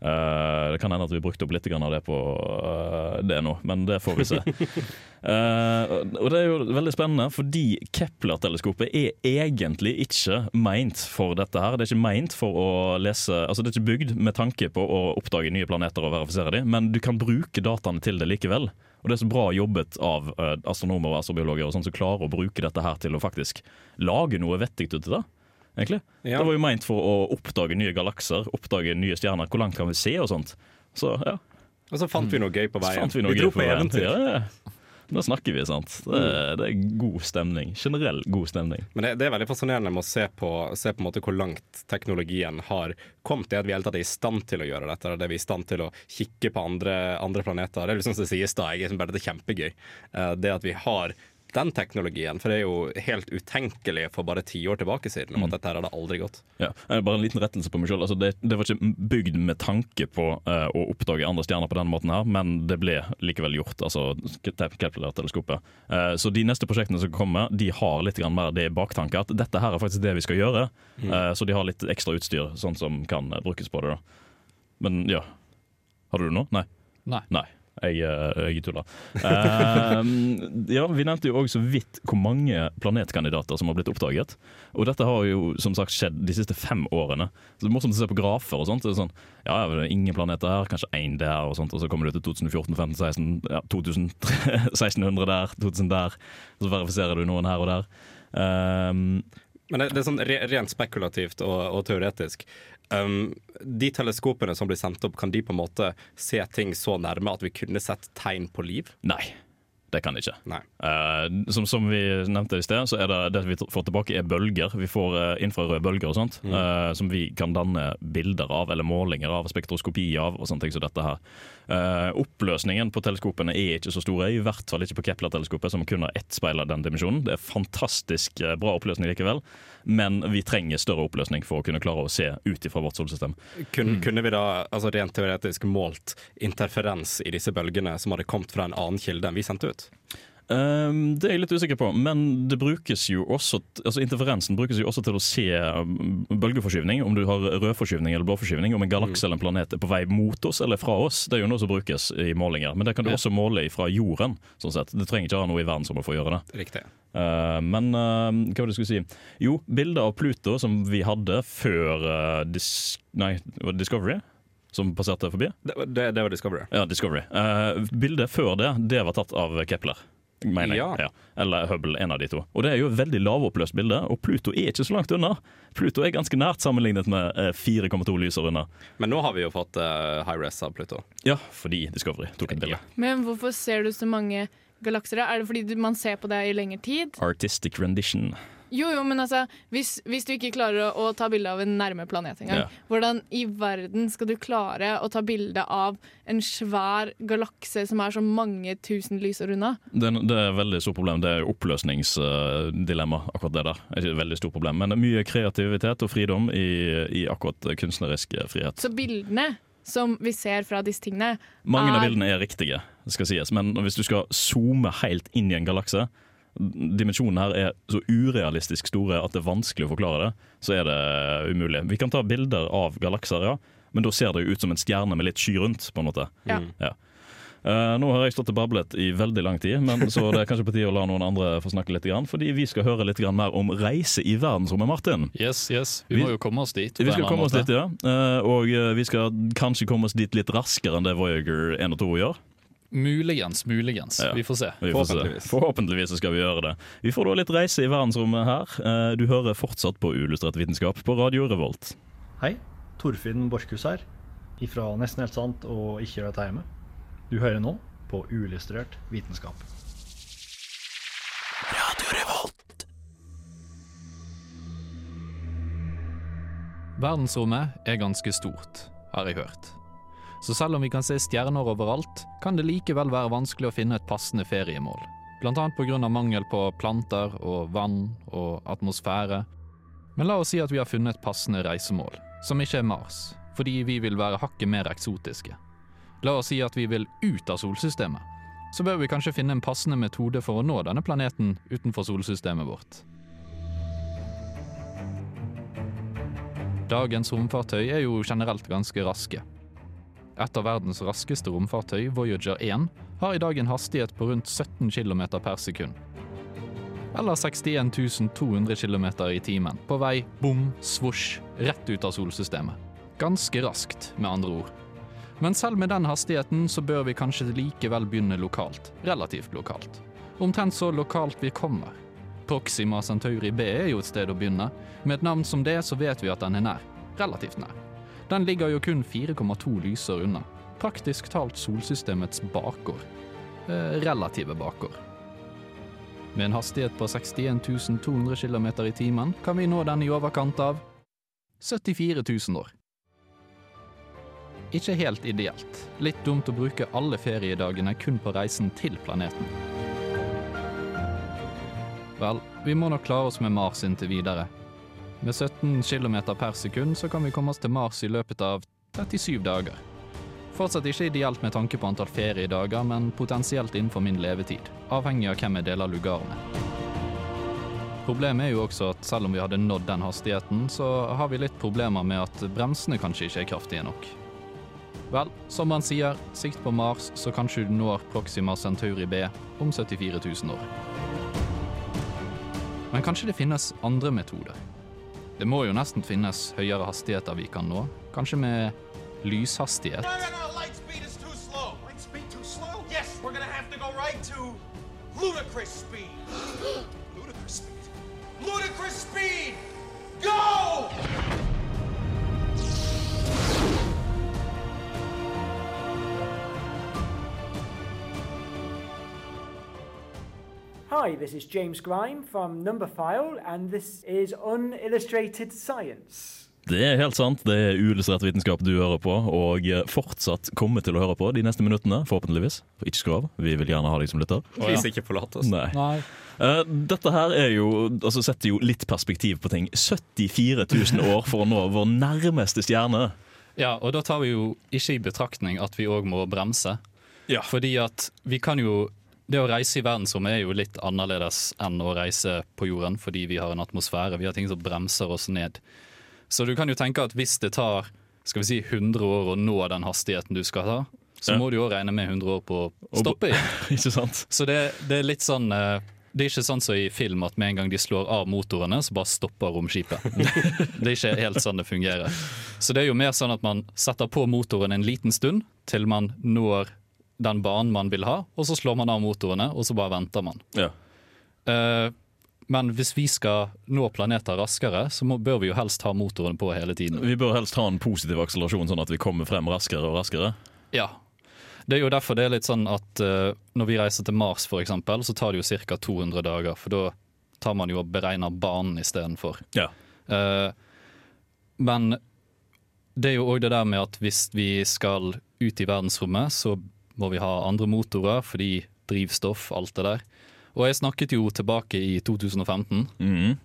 Eh, det kan hende at vi brukte opp litt av det på uh, det nå, men det får vi se. uh, og det er jo veldig spennende, fordi Kepler-teleskopet er egentlig ikke meint for dette her. Det er ikke meint for å lese Altså det er ikke bygd med tanke på å oppdage nye planeter og verifisere dem, men du kan bruke dataene til det likevel. Og det er så bra jobbet av astronomer og astrobiologer og sånn som klarer å bruke dette her til å faktisk lage noe vettig ut av det. Egentlig. Ja. Det var jo meint for å oppdage nye galakser, oppdage nye stjerner. Hvor langt kan vi se og sånt. Så ja, Og så fant vi noe gøy på veien. Vi, vi dro på på eventyr. Ja, ja. Nå snakker vi, sant. Det, er- det er god stemning. Generell god stemning. Men det, det er veldig fascinerende med å se på, se på hvor langt teknologien har kommet. Det at vi tatt er i stand til å gjøre dette. Det er vi i stand til å kikke på andre, andre planeter. Det er liksom som det sies da, jeg er bare det er kjempegøy. Eh, Det at vi har den teknologien. For det er jo helt utenkelig for bare ti år tilbake siden om at dette her hadde aldri gått. Ja, eh, bare en liten rettelse på meg selv. Altså det, det var ikke bygd med tanke på uh, å oppdage andre stjerner på denne måten, her, men det ble likevel gjort. altså Kepler-teleskopet. Uh, så de neste prosjektene som kommer, de har litt grann mer det i baktanke. At dette her er faktisk det vi skal gjøre. Mm. Uh, så de har litt ekstra utstyr sånn som kan eh, brukes på det. da. Men ja. Har du det nå? Nei. Nei. Nei. Jeg, eh, jeg tuller. Eh, ja, vi nevnte jo også så vidt hvor mange planetkandidater som har blitt oppdaget. Og dette har jo som sagt skjedd de siste fem årene. Så det er morsomt å se på grafer og sånt. Det er sånn, ja, det er ingen planeter her, kanskje én der, og sånt, og så kommer du til 2014, 15, 16, ja, 2000, 1600 der, 2000 der. Og så verifiserer du noen her og der. Um, Men det, det er sånn re, rent spekulativt og, og teoretisk. Um, de teleskopene som blir sendt opp, kan de på en måte se ting så nærme at vi kunne sett tegn på liv? Nei. Det kan de ikke. Eh, som, som vi nevnte i sted, så er det det vi får tilbake er bølger. Vi får uh, infrarøde bølger og sånt, Mm. uh, som vi kan danne bilder av, eller målinger av, spektroskopi av, og sånne ting som dette her. Eh, oppløsningen på teleskopene er ikke så store, i hvert fall ikke på Kepler-teleskopet, som kun har ett speil av den dimensjonen. Det er fantastisk eh, bra oppløsning likevel, men vi trenger større oppløsning for å kunne klare å se ut ifra vårt solsystem. Kun, Kunne vi da altså rent teoretisk målt interferens i disse bølgene som hadde kommet fra en annen kilde enn vi sendte ut? Um, det er jeg litt usikker på, men det brukes jo også altså interferensen brukes jo også til å se um, bølgeforskyvning, om du har rødforskyvning eller blåforskyvning, om en galakse eller en planet er på vei mot oss eller fra oss. Det er jo noe som brukes i målinger, men det kan du også måle fra jorden. sånn sett. Du trenger ikke ha noe i verdensrommet for å gjøre det. Riktig. Uh, men uh, hva var det jeg skulle si? Jo, bildet av Pluto som vi hadde før uh, dis nei, Discovery, som passerte forbi. Det, det, det var Discovery. Ja, Discovery. Bildet før det, det var tatt av Kepler. Mener jeg. Ja. Ja. Eller Hubble, en av de to. Og Det er jo et veldig lavoppløst bilde, og Pluto er ikke så langt unna. Pluto er ganske nært sammenlignet med eh, 4,2 lysår unna. Men nå har vi jo fått uh, high res av Pluto. Ja, fordi Discovery tok et bilde. Men hvorfor ser du så mange galakser? Er det fordi man ser på det i lengre tid? Artistic rendition. Jo, jo, men altså, hvis, hvis du ikke klarer å, å ta bilde av en nærme planet engang, Ja. hvordan i verden skal du klare å ta bilde av en svær galakse som er så mange tusen lysår unna? Det, er- det er et veldig stort problem. Det er oppløsningsdilemma, akkurat det der. Ikke et veldig stort problem, men det er mye kreativitet og fridom i, i akkurat kunstnerisk frihet. Så bildene som vi ser fra disse tingene, Mange av er bildene er riktige, skal sies, men hvis du skal zoome helt inn i en galakse Dimensjonene her er så urealistisk store at det er vanskelig å forklare det. Så er det umulig. Vi kan ta bilder av galakser, ja, men da ser det jo ut som en stjerne med litt sky rundt. på en måte. Ja. Ja. Uh, nå har jeg stått og bablet i veldig lang tid, men så det er kanskje på tide å la noen andre få snakke litt. Grann, fordi vi skal høre litt mer om reise i verdensrommet, Martin. Yes, yes. Vi, Vi- må jo komme oss dit. Vi skal komme oss måte. dit, ja. Uh, Og uh, vi skal kanskje komme oss dit litt raskere enn det Voyager 1 og 2 gjør. Muligens, muligens. Ja. Vi får se. Vi får se. Forhåpentligvis. Forhåpentligvis så skal vi gjøre det. Vi får da litt reise i verdensrommet her. Eh, Du hører fortsatt på Uillustrert vitenskap på Radio Revolt. Hei, Torfinn Borchhus her, ifra Nesten helt sant og Ikke gjør dette hjemme. Du hører nå på Uillustrert vitenskap. Radio Revolt. Verdensrommet er ganske stort, har jeg hørt. Så selv om vi kan se stjerner overalt, kan det likevel være vanskelig å finne et passende feriemål. Annet pga. mangel på planter og vann og atmosfære. Men la oss si at vi har funnet et passende reisemål, som ikke er Mars, fordi vi vil være hakket mer eksotiske. La oss si at vi vil ut av solsystemet. Så bør vi kanskje finne en passende metode for å nå denne planeten utenfor solsystemet vårt. Dagens romfartøy er jo generelt ganske raske. Et av verdens raskeste romfartøy, Voyager 1, har i dag en hastighet på rundt 17 km per sekund. Eller 61 200 km i timen, på vei bom, svosj, rett ut av solsystemet. Ganske raskt, med andre ord. Men selv med den hastigheten så bør vi kanskje likevel begynne lokalt. Relativt lokalt. Omtrent så lokalt vi kommer. Proxima Centauri B er jo et sted å begynne. Med et navn som det så vet vi at den er nær. Relativt nær. Den ligger jo kun 4,2 lyser unna. Praktisk talt solsystemets bakgård. Eh, relative bakgård. Med en hastighet på 61 200 km i timen kan vi nå den i overkant av 74 000 år. Ikke helt ideelt. Litt dumt å bruke alle feriedagene kun på reisen til planeten. Vel, vi må nok klare oss med Mars inntil videre. Med 17 km per sekund så kan vi komme oss til Mars i løpet av 37 dager. Fortsatt ikke ideelt med tanke på antall feriedager, men potensielt innenfor min levetid. Avhengig av hvem jeg deler lugar med. Problemet er jo også at selv om vi hadde nådd den hastigheten, så har vi litt problemer med at bremsene kanskje ikke er kraftige nok. Vel, som man sier, sikt på Mars, så kanskje du når Proxima Centauri B om 74 000 år. Men kanskje det finnes andre metoder? Det må jo nesten finnes høyere hastigheter vi kan nå. Kanskje med lyshastighet? Hi, this is James Grime from Numberphile, and this is Unillustrated Science. Det er helt sant. Det er uillustrert vitenskap du hører på, og fortsatt kommer til å høre på de neste minuttene, forhåpentligvis. For ikke skru av. Vi vil gjerne ha deg som lytter. Please ikke forlat oss. Nei. Eh, dette her er jo, altså setter jo litt perspektiv på ting. 74 000 år for å nå vår nærmeste stjerne. Ja, og da tar vi jo ikke i betraktning at vi òg må bremse. Fordi at vi kan jo Det å reise i verdensrommet er jo litt annerledes enn å reise på jorden, fordi vi har en atmosfære, vi har ting som bremser oss ned. Så du kan jo tenke at hvis det tar skal vi si 100 år å nå den hastigheten du skal ha, så Ja. må du jo regne med 100 år på å stoppe igjen. ikke sant? Så det, det er litt sånn eh, Det er ikke sånn som i film at med en gang de slår av motorene, så bare stopper romskipet. det er ikke helt sånn det fungerer. Så det er jo mer sånn at man setter på motoren en liten stund til man når den banen man vil ha, og så slår man av motorene, og så bare venter man. Ja. Uh, men hvis vi skal nå planeter raskere, så må, bør vi jo helst ha motoren på hele tiden. Vi bør helst ha en positiv akselerasjon, sånn at vi kommer frem raskere og raskere. Ja. Det er jo derfor det er litt sånn at uh, når vi reiser til Mars for eksempel, så tar det jo ca. 200 dager. For da tar man jo og beregner banen istedenfor. Ja. Uh, men det er jo òg det der med at hvis vi skal ut i verdensrommet, så må vi ha andre motorer fordi drivstoff, alt det der. Og jeg snakket jo tilbake i 2015.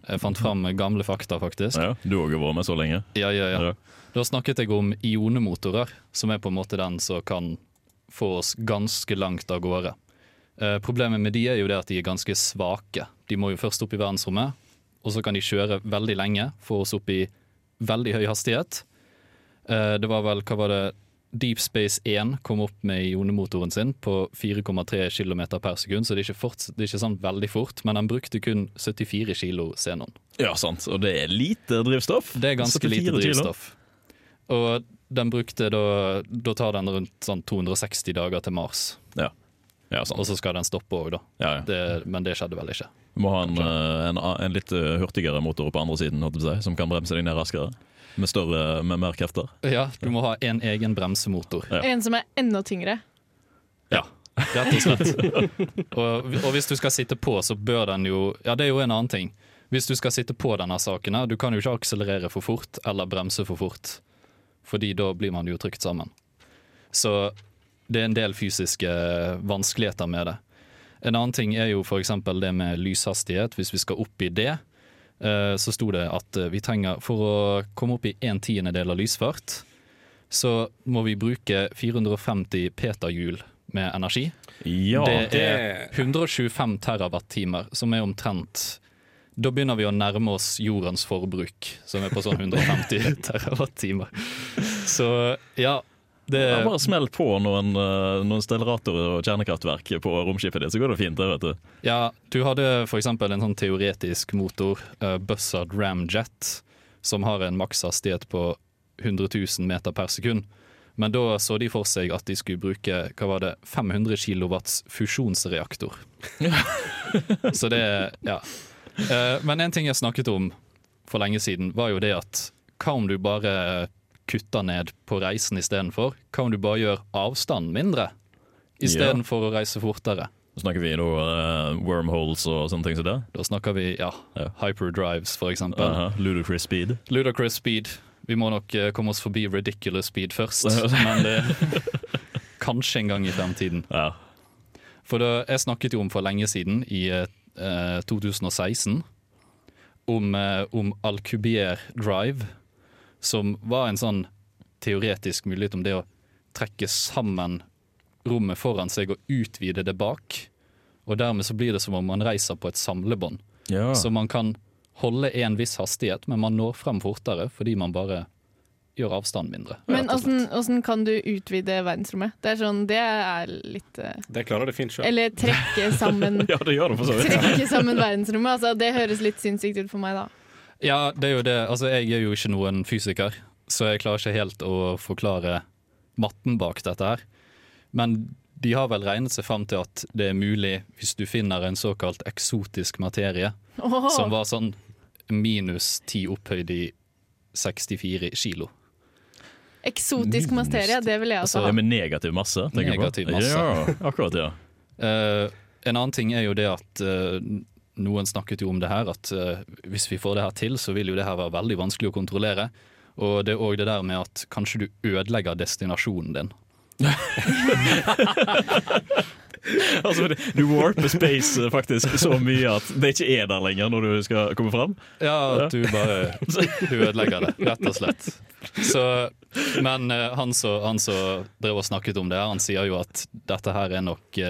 Jeg fant fram gamle fakta, faktisk. Ja, du òg har vært med så lenge. Ja, ja, ja. Da snakket jeg om ionemotorer, som er på en måte den som kan få oss ganske langt av gårde. Eh, problemet med de er jo det at de er ganske svake. De må jo først opp i verdensrommet, og så kan de kjøre veldig lenge, få oss opp i veldig høy hastighet. Eh, det var vel, hva var det, Deep Space 1 kom opp med ionemotoren sin på 4,3 km per sekund, så det er, ikke fort, det er ikke sånn veldig fort, men den brukte kun 74 kilo xenon. Ja, sant. Og det er lite drivstoff. Det er ganske 74 lite kilo. drivstoff. Og den brukte da Da tar den rundt sånn 260 dager til Mars. Ja. Ja. Og så skal den stoppe òg, da. Ja, ja. Det, men det skjedde vel ikke. Du må ha en, eh, en, en litt hurtigere motor på andre siden, som kan bremse deg ned raskere. Med, større, med mer krefter. Ja, du må ha en egen bremsemotor. Ja. En som er enda tyngre. Ja, rett og slett. og, og hvis du skal sitte på, så bør den jo Ja, det er jo en annen ting. Hvis du skal sitte på denne saken, her, du kan jo ikke akselerere for fort eller bremse for fort. Fordi da blir man jo trykt sammen. Så det er en del fysiske vanskeligheter med det. En annen ting er jo f.eks. det med lyshastighet. Hvis vi skal opp i det, så sto det at eh, vi trenger For å komme opp i en tiendedel av lysfart, så må vi bruke 450 peterhjul med energi. Ja, det er 125 terawattimer, som er omtrent Da begynner vi å nærme oss jordens forbruk, som er på sånn 150 terawattimer. Så ja, det er bare smell på noen, eh, noen stellaratorer og kjernekraftverk på romskipet ditt, så går det fint. det, vet du. Ja, du hadde f.eks. en sånn teoretisk motor, uh, Buzzard Ramjet, som har en makshastighet på 100 000 meter per sekund. Men da så de for seg at de skulle bruke hva var det, 500 kilowatts fusjonsreaktor. så det Ja. Uh, men en ting jeg snakket om for lenge siden, var jo det at hva om du bare kutter ned på reisen istedenfor? Om du bare gjør avstanden mindre istedenfor å reise fortere? Da snakker vi noe uh, wormholes og sånne ting som det. Da snakker vi ja, hyperdrives, for eksempel. -huh. Ludicrous speed. Ludicrous speed. Vi må nok uh, komme oss forbi ridiculous speed først, men det kanskje en gang i fremtiden. For det, jeg snakket jo om for lenge siden, i eh, 2016, om, eh, om Alcubierre Drive, som var en sånn teoretisk mulighet om det å trekke sammen rommet foran seg og utvide det bak. Og dermed så blir det som om man reiser på et samlebånd. Ja. Så man kan holde en viss hastighet, men man når frem fortere fordi man bare gjør avstanden mindre. Men åssen kan du utvide verdensrommet? Det er sånn, det er litt eh, Det klarer det fint sjøl. Eller trekke sammen Ja, det gjør det for så vidt. Trekke sammen verdensrommet. Altså, det høres litt sinnssykt ut for meg, da. Ja, det er jo det. Altså, jeg er jo ikke noen fysiker, så jeg klarer ikke helt å forklare matten bak dette her. Men de har vel regnet seg fram til at det er mulig hvis du finner en såkalt eksotisk materie, oh. som var sånn minus 10 opphøyd i 64 kilo. Eksotisk materie, det vil jeg også Altså, ha. med negativ masse, tenker Negativ masse. Ja, akkurat, ja. Uh, en annen ting er jo det at eh, noen snakket jo om det her, at eh, hvis vi får det her til, så vil jo det her være veldig vanskelig å kontrollere. Og det er òg det der med at kanskje du ødelegger destinasjonen din. Altså, du warper space eh, faktisk så mye at det ikke er der lenger når du skal komme fram. Ja, at du bare du ødelegger det, rett og slett. Så, men eh, han som drev og snakket om det, han sier jo at dette her er nok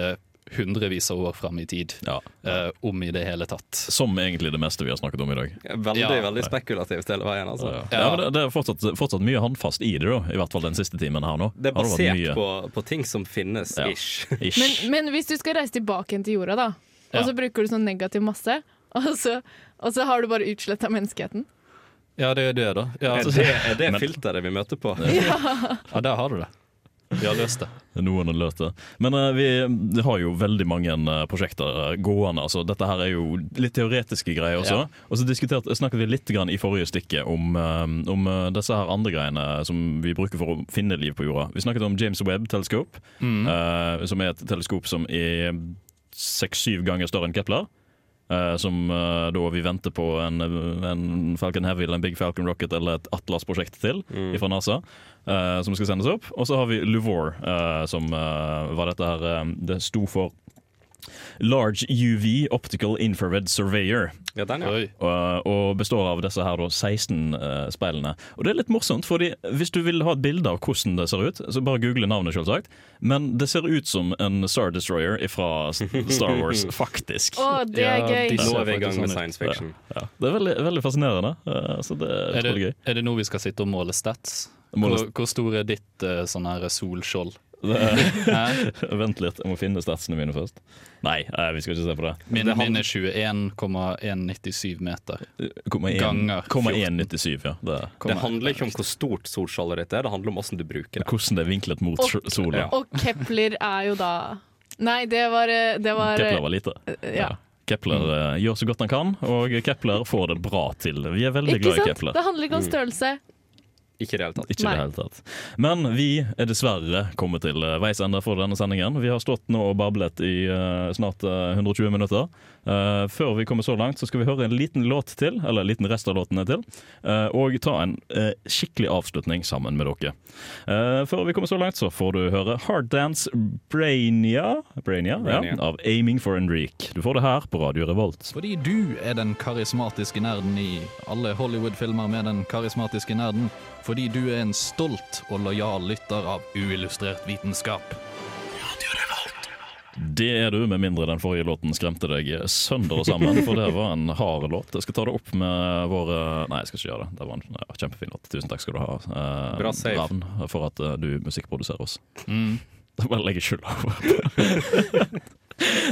hundrevis av år fram i tid. eh, om i det hele tatt. Som egentlig det meste vi har snakket om i dag. Veldig Ja. veldig spekulativt hele veien. Altså. Ja, men det, det er fortsatt, fortsatt mye håndfast i det, da. I hvert fall den siste timen her nå. Det er basert det på, på ting som finnes, Ja. ish. Ish. Men, men hvis du skal reise tilbake igjen til jorda, da, og Ja. så bruker du sånn negativ masse, og så, og så har du bare utsletta menneskeheten Ja, det er det, da. Ja, Er altså- det, er det filteret vi møter på? Ja. Ja, der har du det. Vi har løst det. Noen har løst det. Men uh, vi har jo veldig mange uh, prosjekter eh, gående. Altså, dette her er jo litt teoretiske greier også. Ja. Og så snakket vi litt grann i forrige stykke om, om disse her andre greiene som vi bruker for å finne liv på jorda. Vi snakket om James Webb-teleskop, Mm. som er et teleskop som er seks-syv ganger større enn Kepler. Uh, som uh, da vi venter på en, en Falcon Heavy eller en Big Falcon Rocket eller et Atlas-prosjekt til fra NASA. Eh, som skal sendes opp. Og så har vi Louvore, eh, som eh, var dette her Det sto for Large UV Optical Infrared Surveyor. Ja, den, ja. Og, og består av disse her 16 uh, speilene. Og det er litt morsomt, fordi hvis du vil ha et bilde av hvordan det ser ut, så bare google navnet, selvsagt. Men det ser ut som en Star Destroyer fra Star Wars, faktisk. Å, det er gøy. Nå er vi i gang med science fiction. Ja, ja. Det er veldig, veldig fascinerende. Uh, Så det er Er det, gøy. er det nå vi skal sitte og måle stats? Måle Hvor, hvor stor er ditt uh, sånn her solskjold? Det vent litt, jeg må finne statsene mine først. Nei, eh, vi skal ikke se på det. Min, min er 21,197 meter. 1, Ganger 1,197, ja. Det, Det handler ikke om hvor stort solskjoldet ditt er, det handler om hvordan du bruker det. hvordan det er vinklet mot Og- sola. Og Kepler er jo da Nei, det var, eh, det var Kepler var lite. Ja. Kepler mm. gjør så godt han kan, og Kepler får det bra til. Vi er veldig Ikke glad i? Kepler. Det handler ikke om størrelse. Ikke i det hele tatt. Ikke i det hele tatt. Men vi er dessverre kommet til eh, veis ende for denne sendingen. Vi har stått nå og bablet i uh, snart uh, 120 minutter. Uh, før vi kommer så langt, så skal vi høre en liten låt til, eller en liten rest av låtene til, eh, og ta en eh, skikkelig avslutning sammen med dere. Eh, før vi kommer så langt, så får du høre Hard Dance Brainia, Brainia, Brainia. Ja, av Aiming for Enrique. Du får det her på Radio Revolt. Fordi du er den karismatiske nerden i alle Hollywood-filmer med den karismatiske nerden. Fordi du er en stolt og lojal lytter av uillustrert vitenskap. Det er du, med mindre den forrige låten skremte deg sønder og sammen. For det var en hard låt. Jeg skal ta det opp med våre Nei, jeg skal ikke gjøre det. Det var en ja, kjempefin låt. Tusen takk skal du ha, eh, Bra safe. Ravn, for at eh, du musikkproduserer oss. Mm. Bare legger skylda over.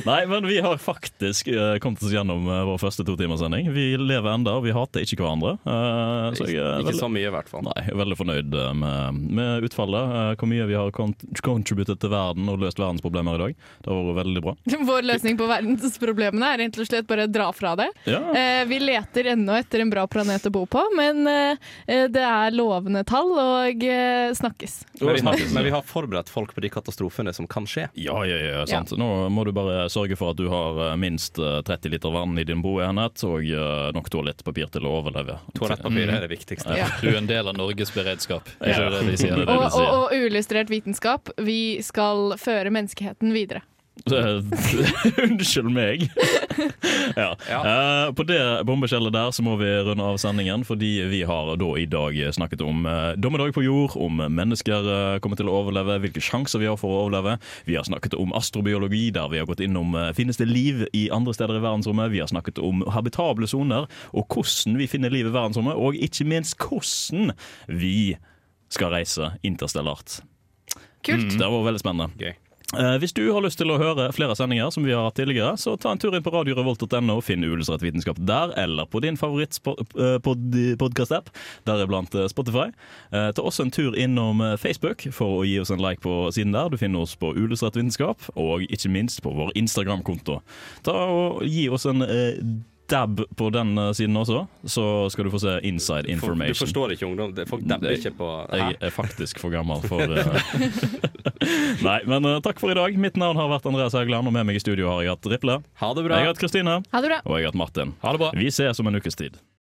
Nei, men vi har faktisk eh, kommet oss gjennom eh, vår første totimerssending. Vi lever enda, og vi hater ikke hverandre. Eh, så jeg er Ikke så mye, i hvert fall. Nei, jeg er veldig fornøyd med, med utfallet. Hvor mye vi har kont- contributed til verden og løst verdensproblemer i dag. Det har vært veldig bra. Vår løsning på verdensproblemene er rett og slett bare å dra fra det. Ja. Eh, vi leter ennå etter en bra planet å bo på, men det er lovende tall og snakkes. Men vi, har, men vi har forberedt folk på de katastrofene som kan skje. Ja, ja, ja, sant. Nå må du bare sørge for at du har eh, minst eh, 30 liter vann i din boenhet, og eh, nok toalettpapir til å overleve. Toalettpapir er det viktigste. Ja. Du er en del av Norges beredskap. Er Ja. Det det de sier? Det det Og, og, og uillustrert vitenskap, vi skal føre menneskeheten videre. Unnskyld meg. ja. Eh, på det bombeskjellet der så må vi runde av sendingen, fordi vi har da i dag snakket om uh, dommedag på jord, om mennesker uh, kommer til å overleve, hvilke sjanser vi har for å overleve. Vi har snakket om astrobiologi, der vi har gått innom uh, finnes det liv i andre steder i verdensrommet. Vi har snakket om habitable soner, og hvordan vi finner liv i verdensrommet, og ikke minst hvordan vi skal reise interstellart. Kult. Det var veldig spennende. Gøy. Eh, hvis du har lyst til å høre flere sendinger som vi har hatt tidligere, så ta en tur inn på radiorevolt.no og finn Uillustrert vitenskap der, eller på din favorittpodkast-app, deriblant eh, Spotify. Eh, ta også en tur innom eh, Facebook for å gi oss en like på siden der. Du finner oss på Uillustrert vitenskap, og ikke minst på vår Instagram-konto. Ta og Gi oss en eh, dab på den eh, siden også, så skal du få se inside Information. du forstår ikke ungdom. Folk dabber ikke på Jeg er faktisk for gammel for Nei, men uh, takk for i dag. Mitt navn har vært Andreas Haugland, og med meg i studio har jeg hatt Riple. Ha det bra. Jeg har hatt Kristine. Ha det bra. Og jeg har hatt Martin. Ha det bra. Vi ses om en ukes tid.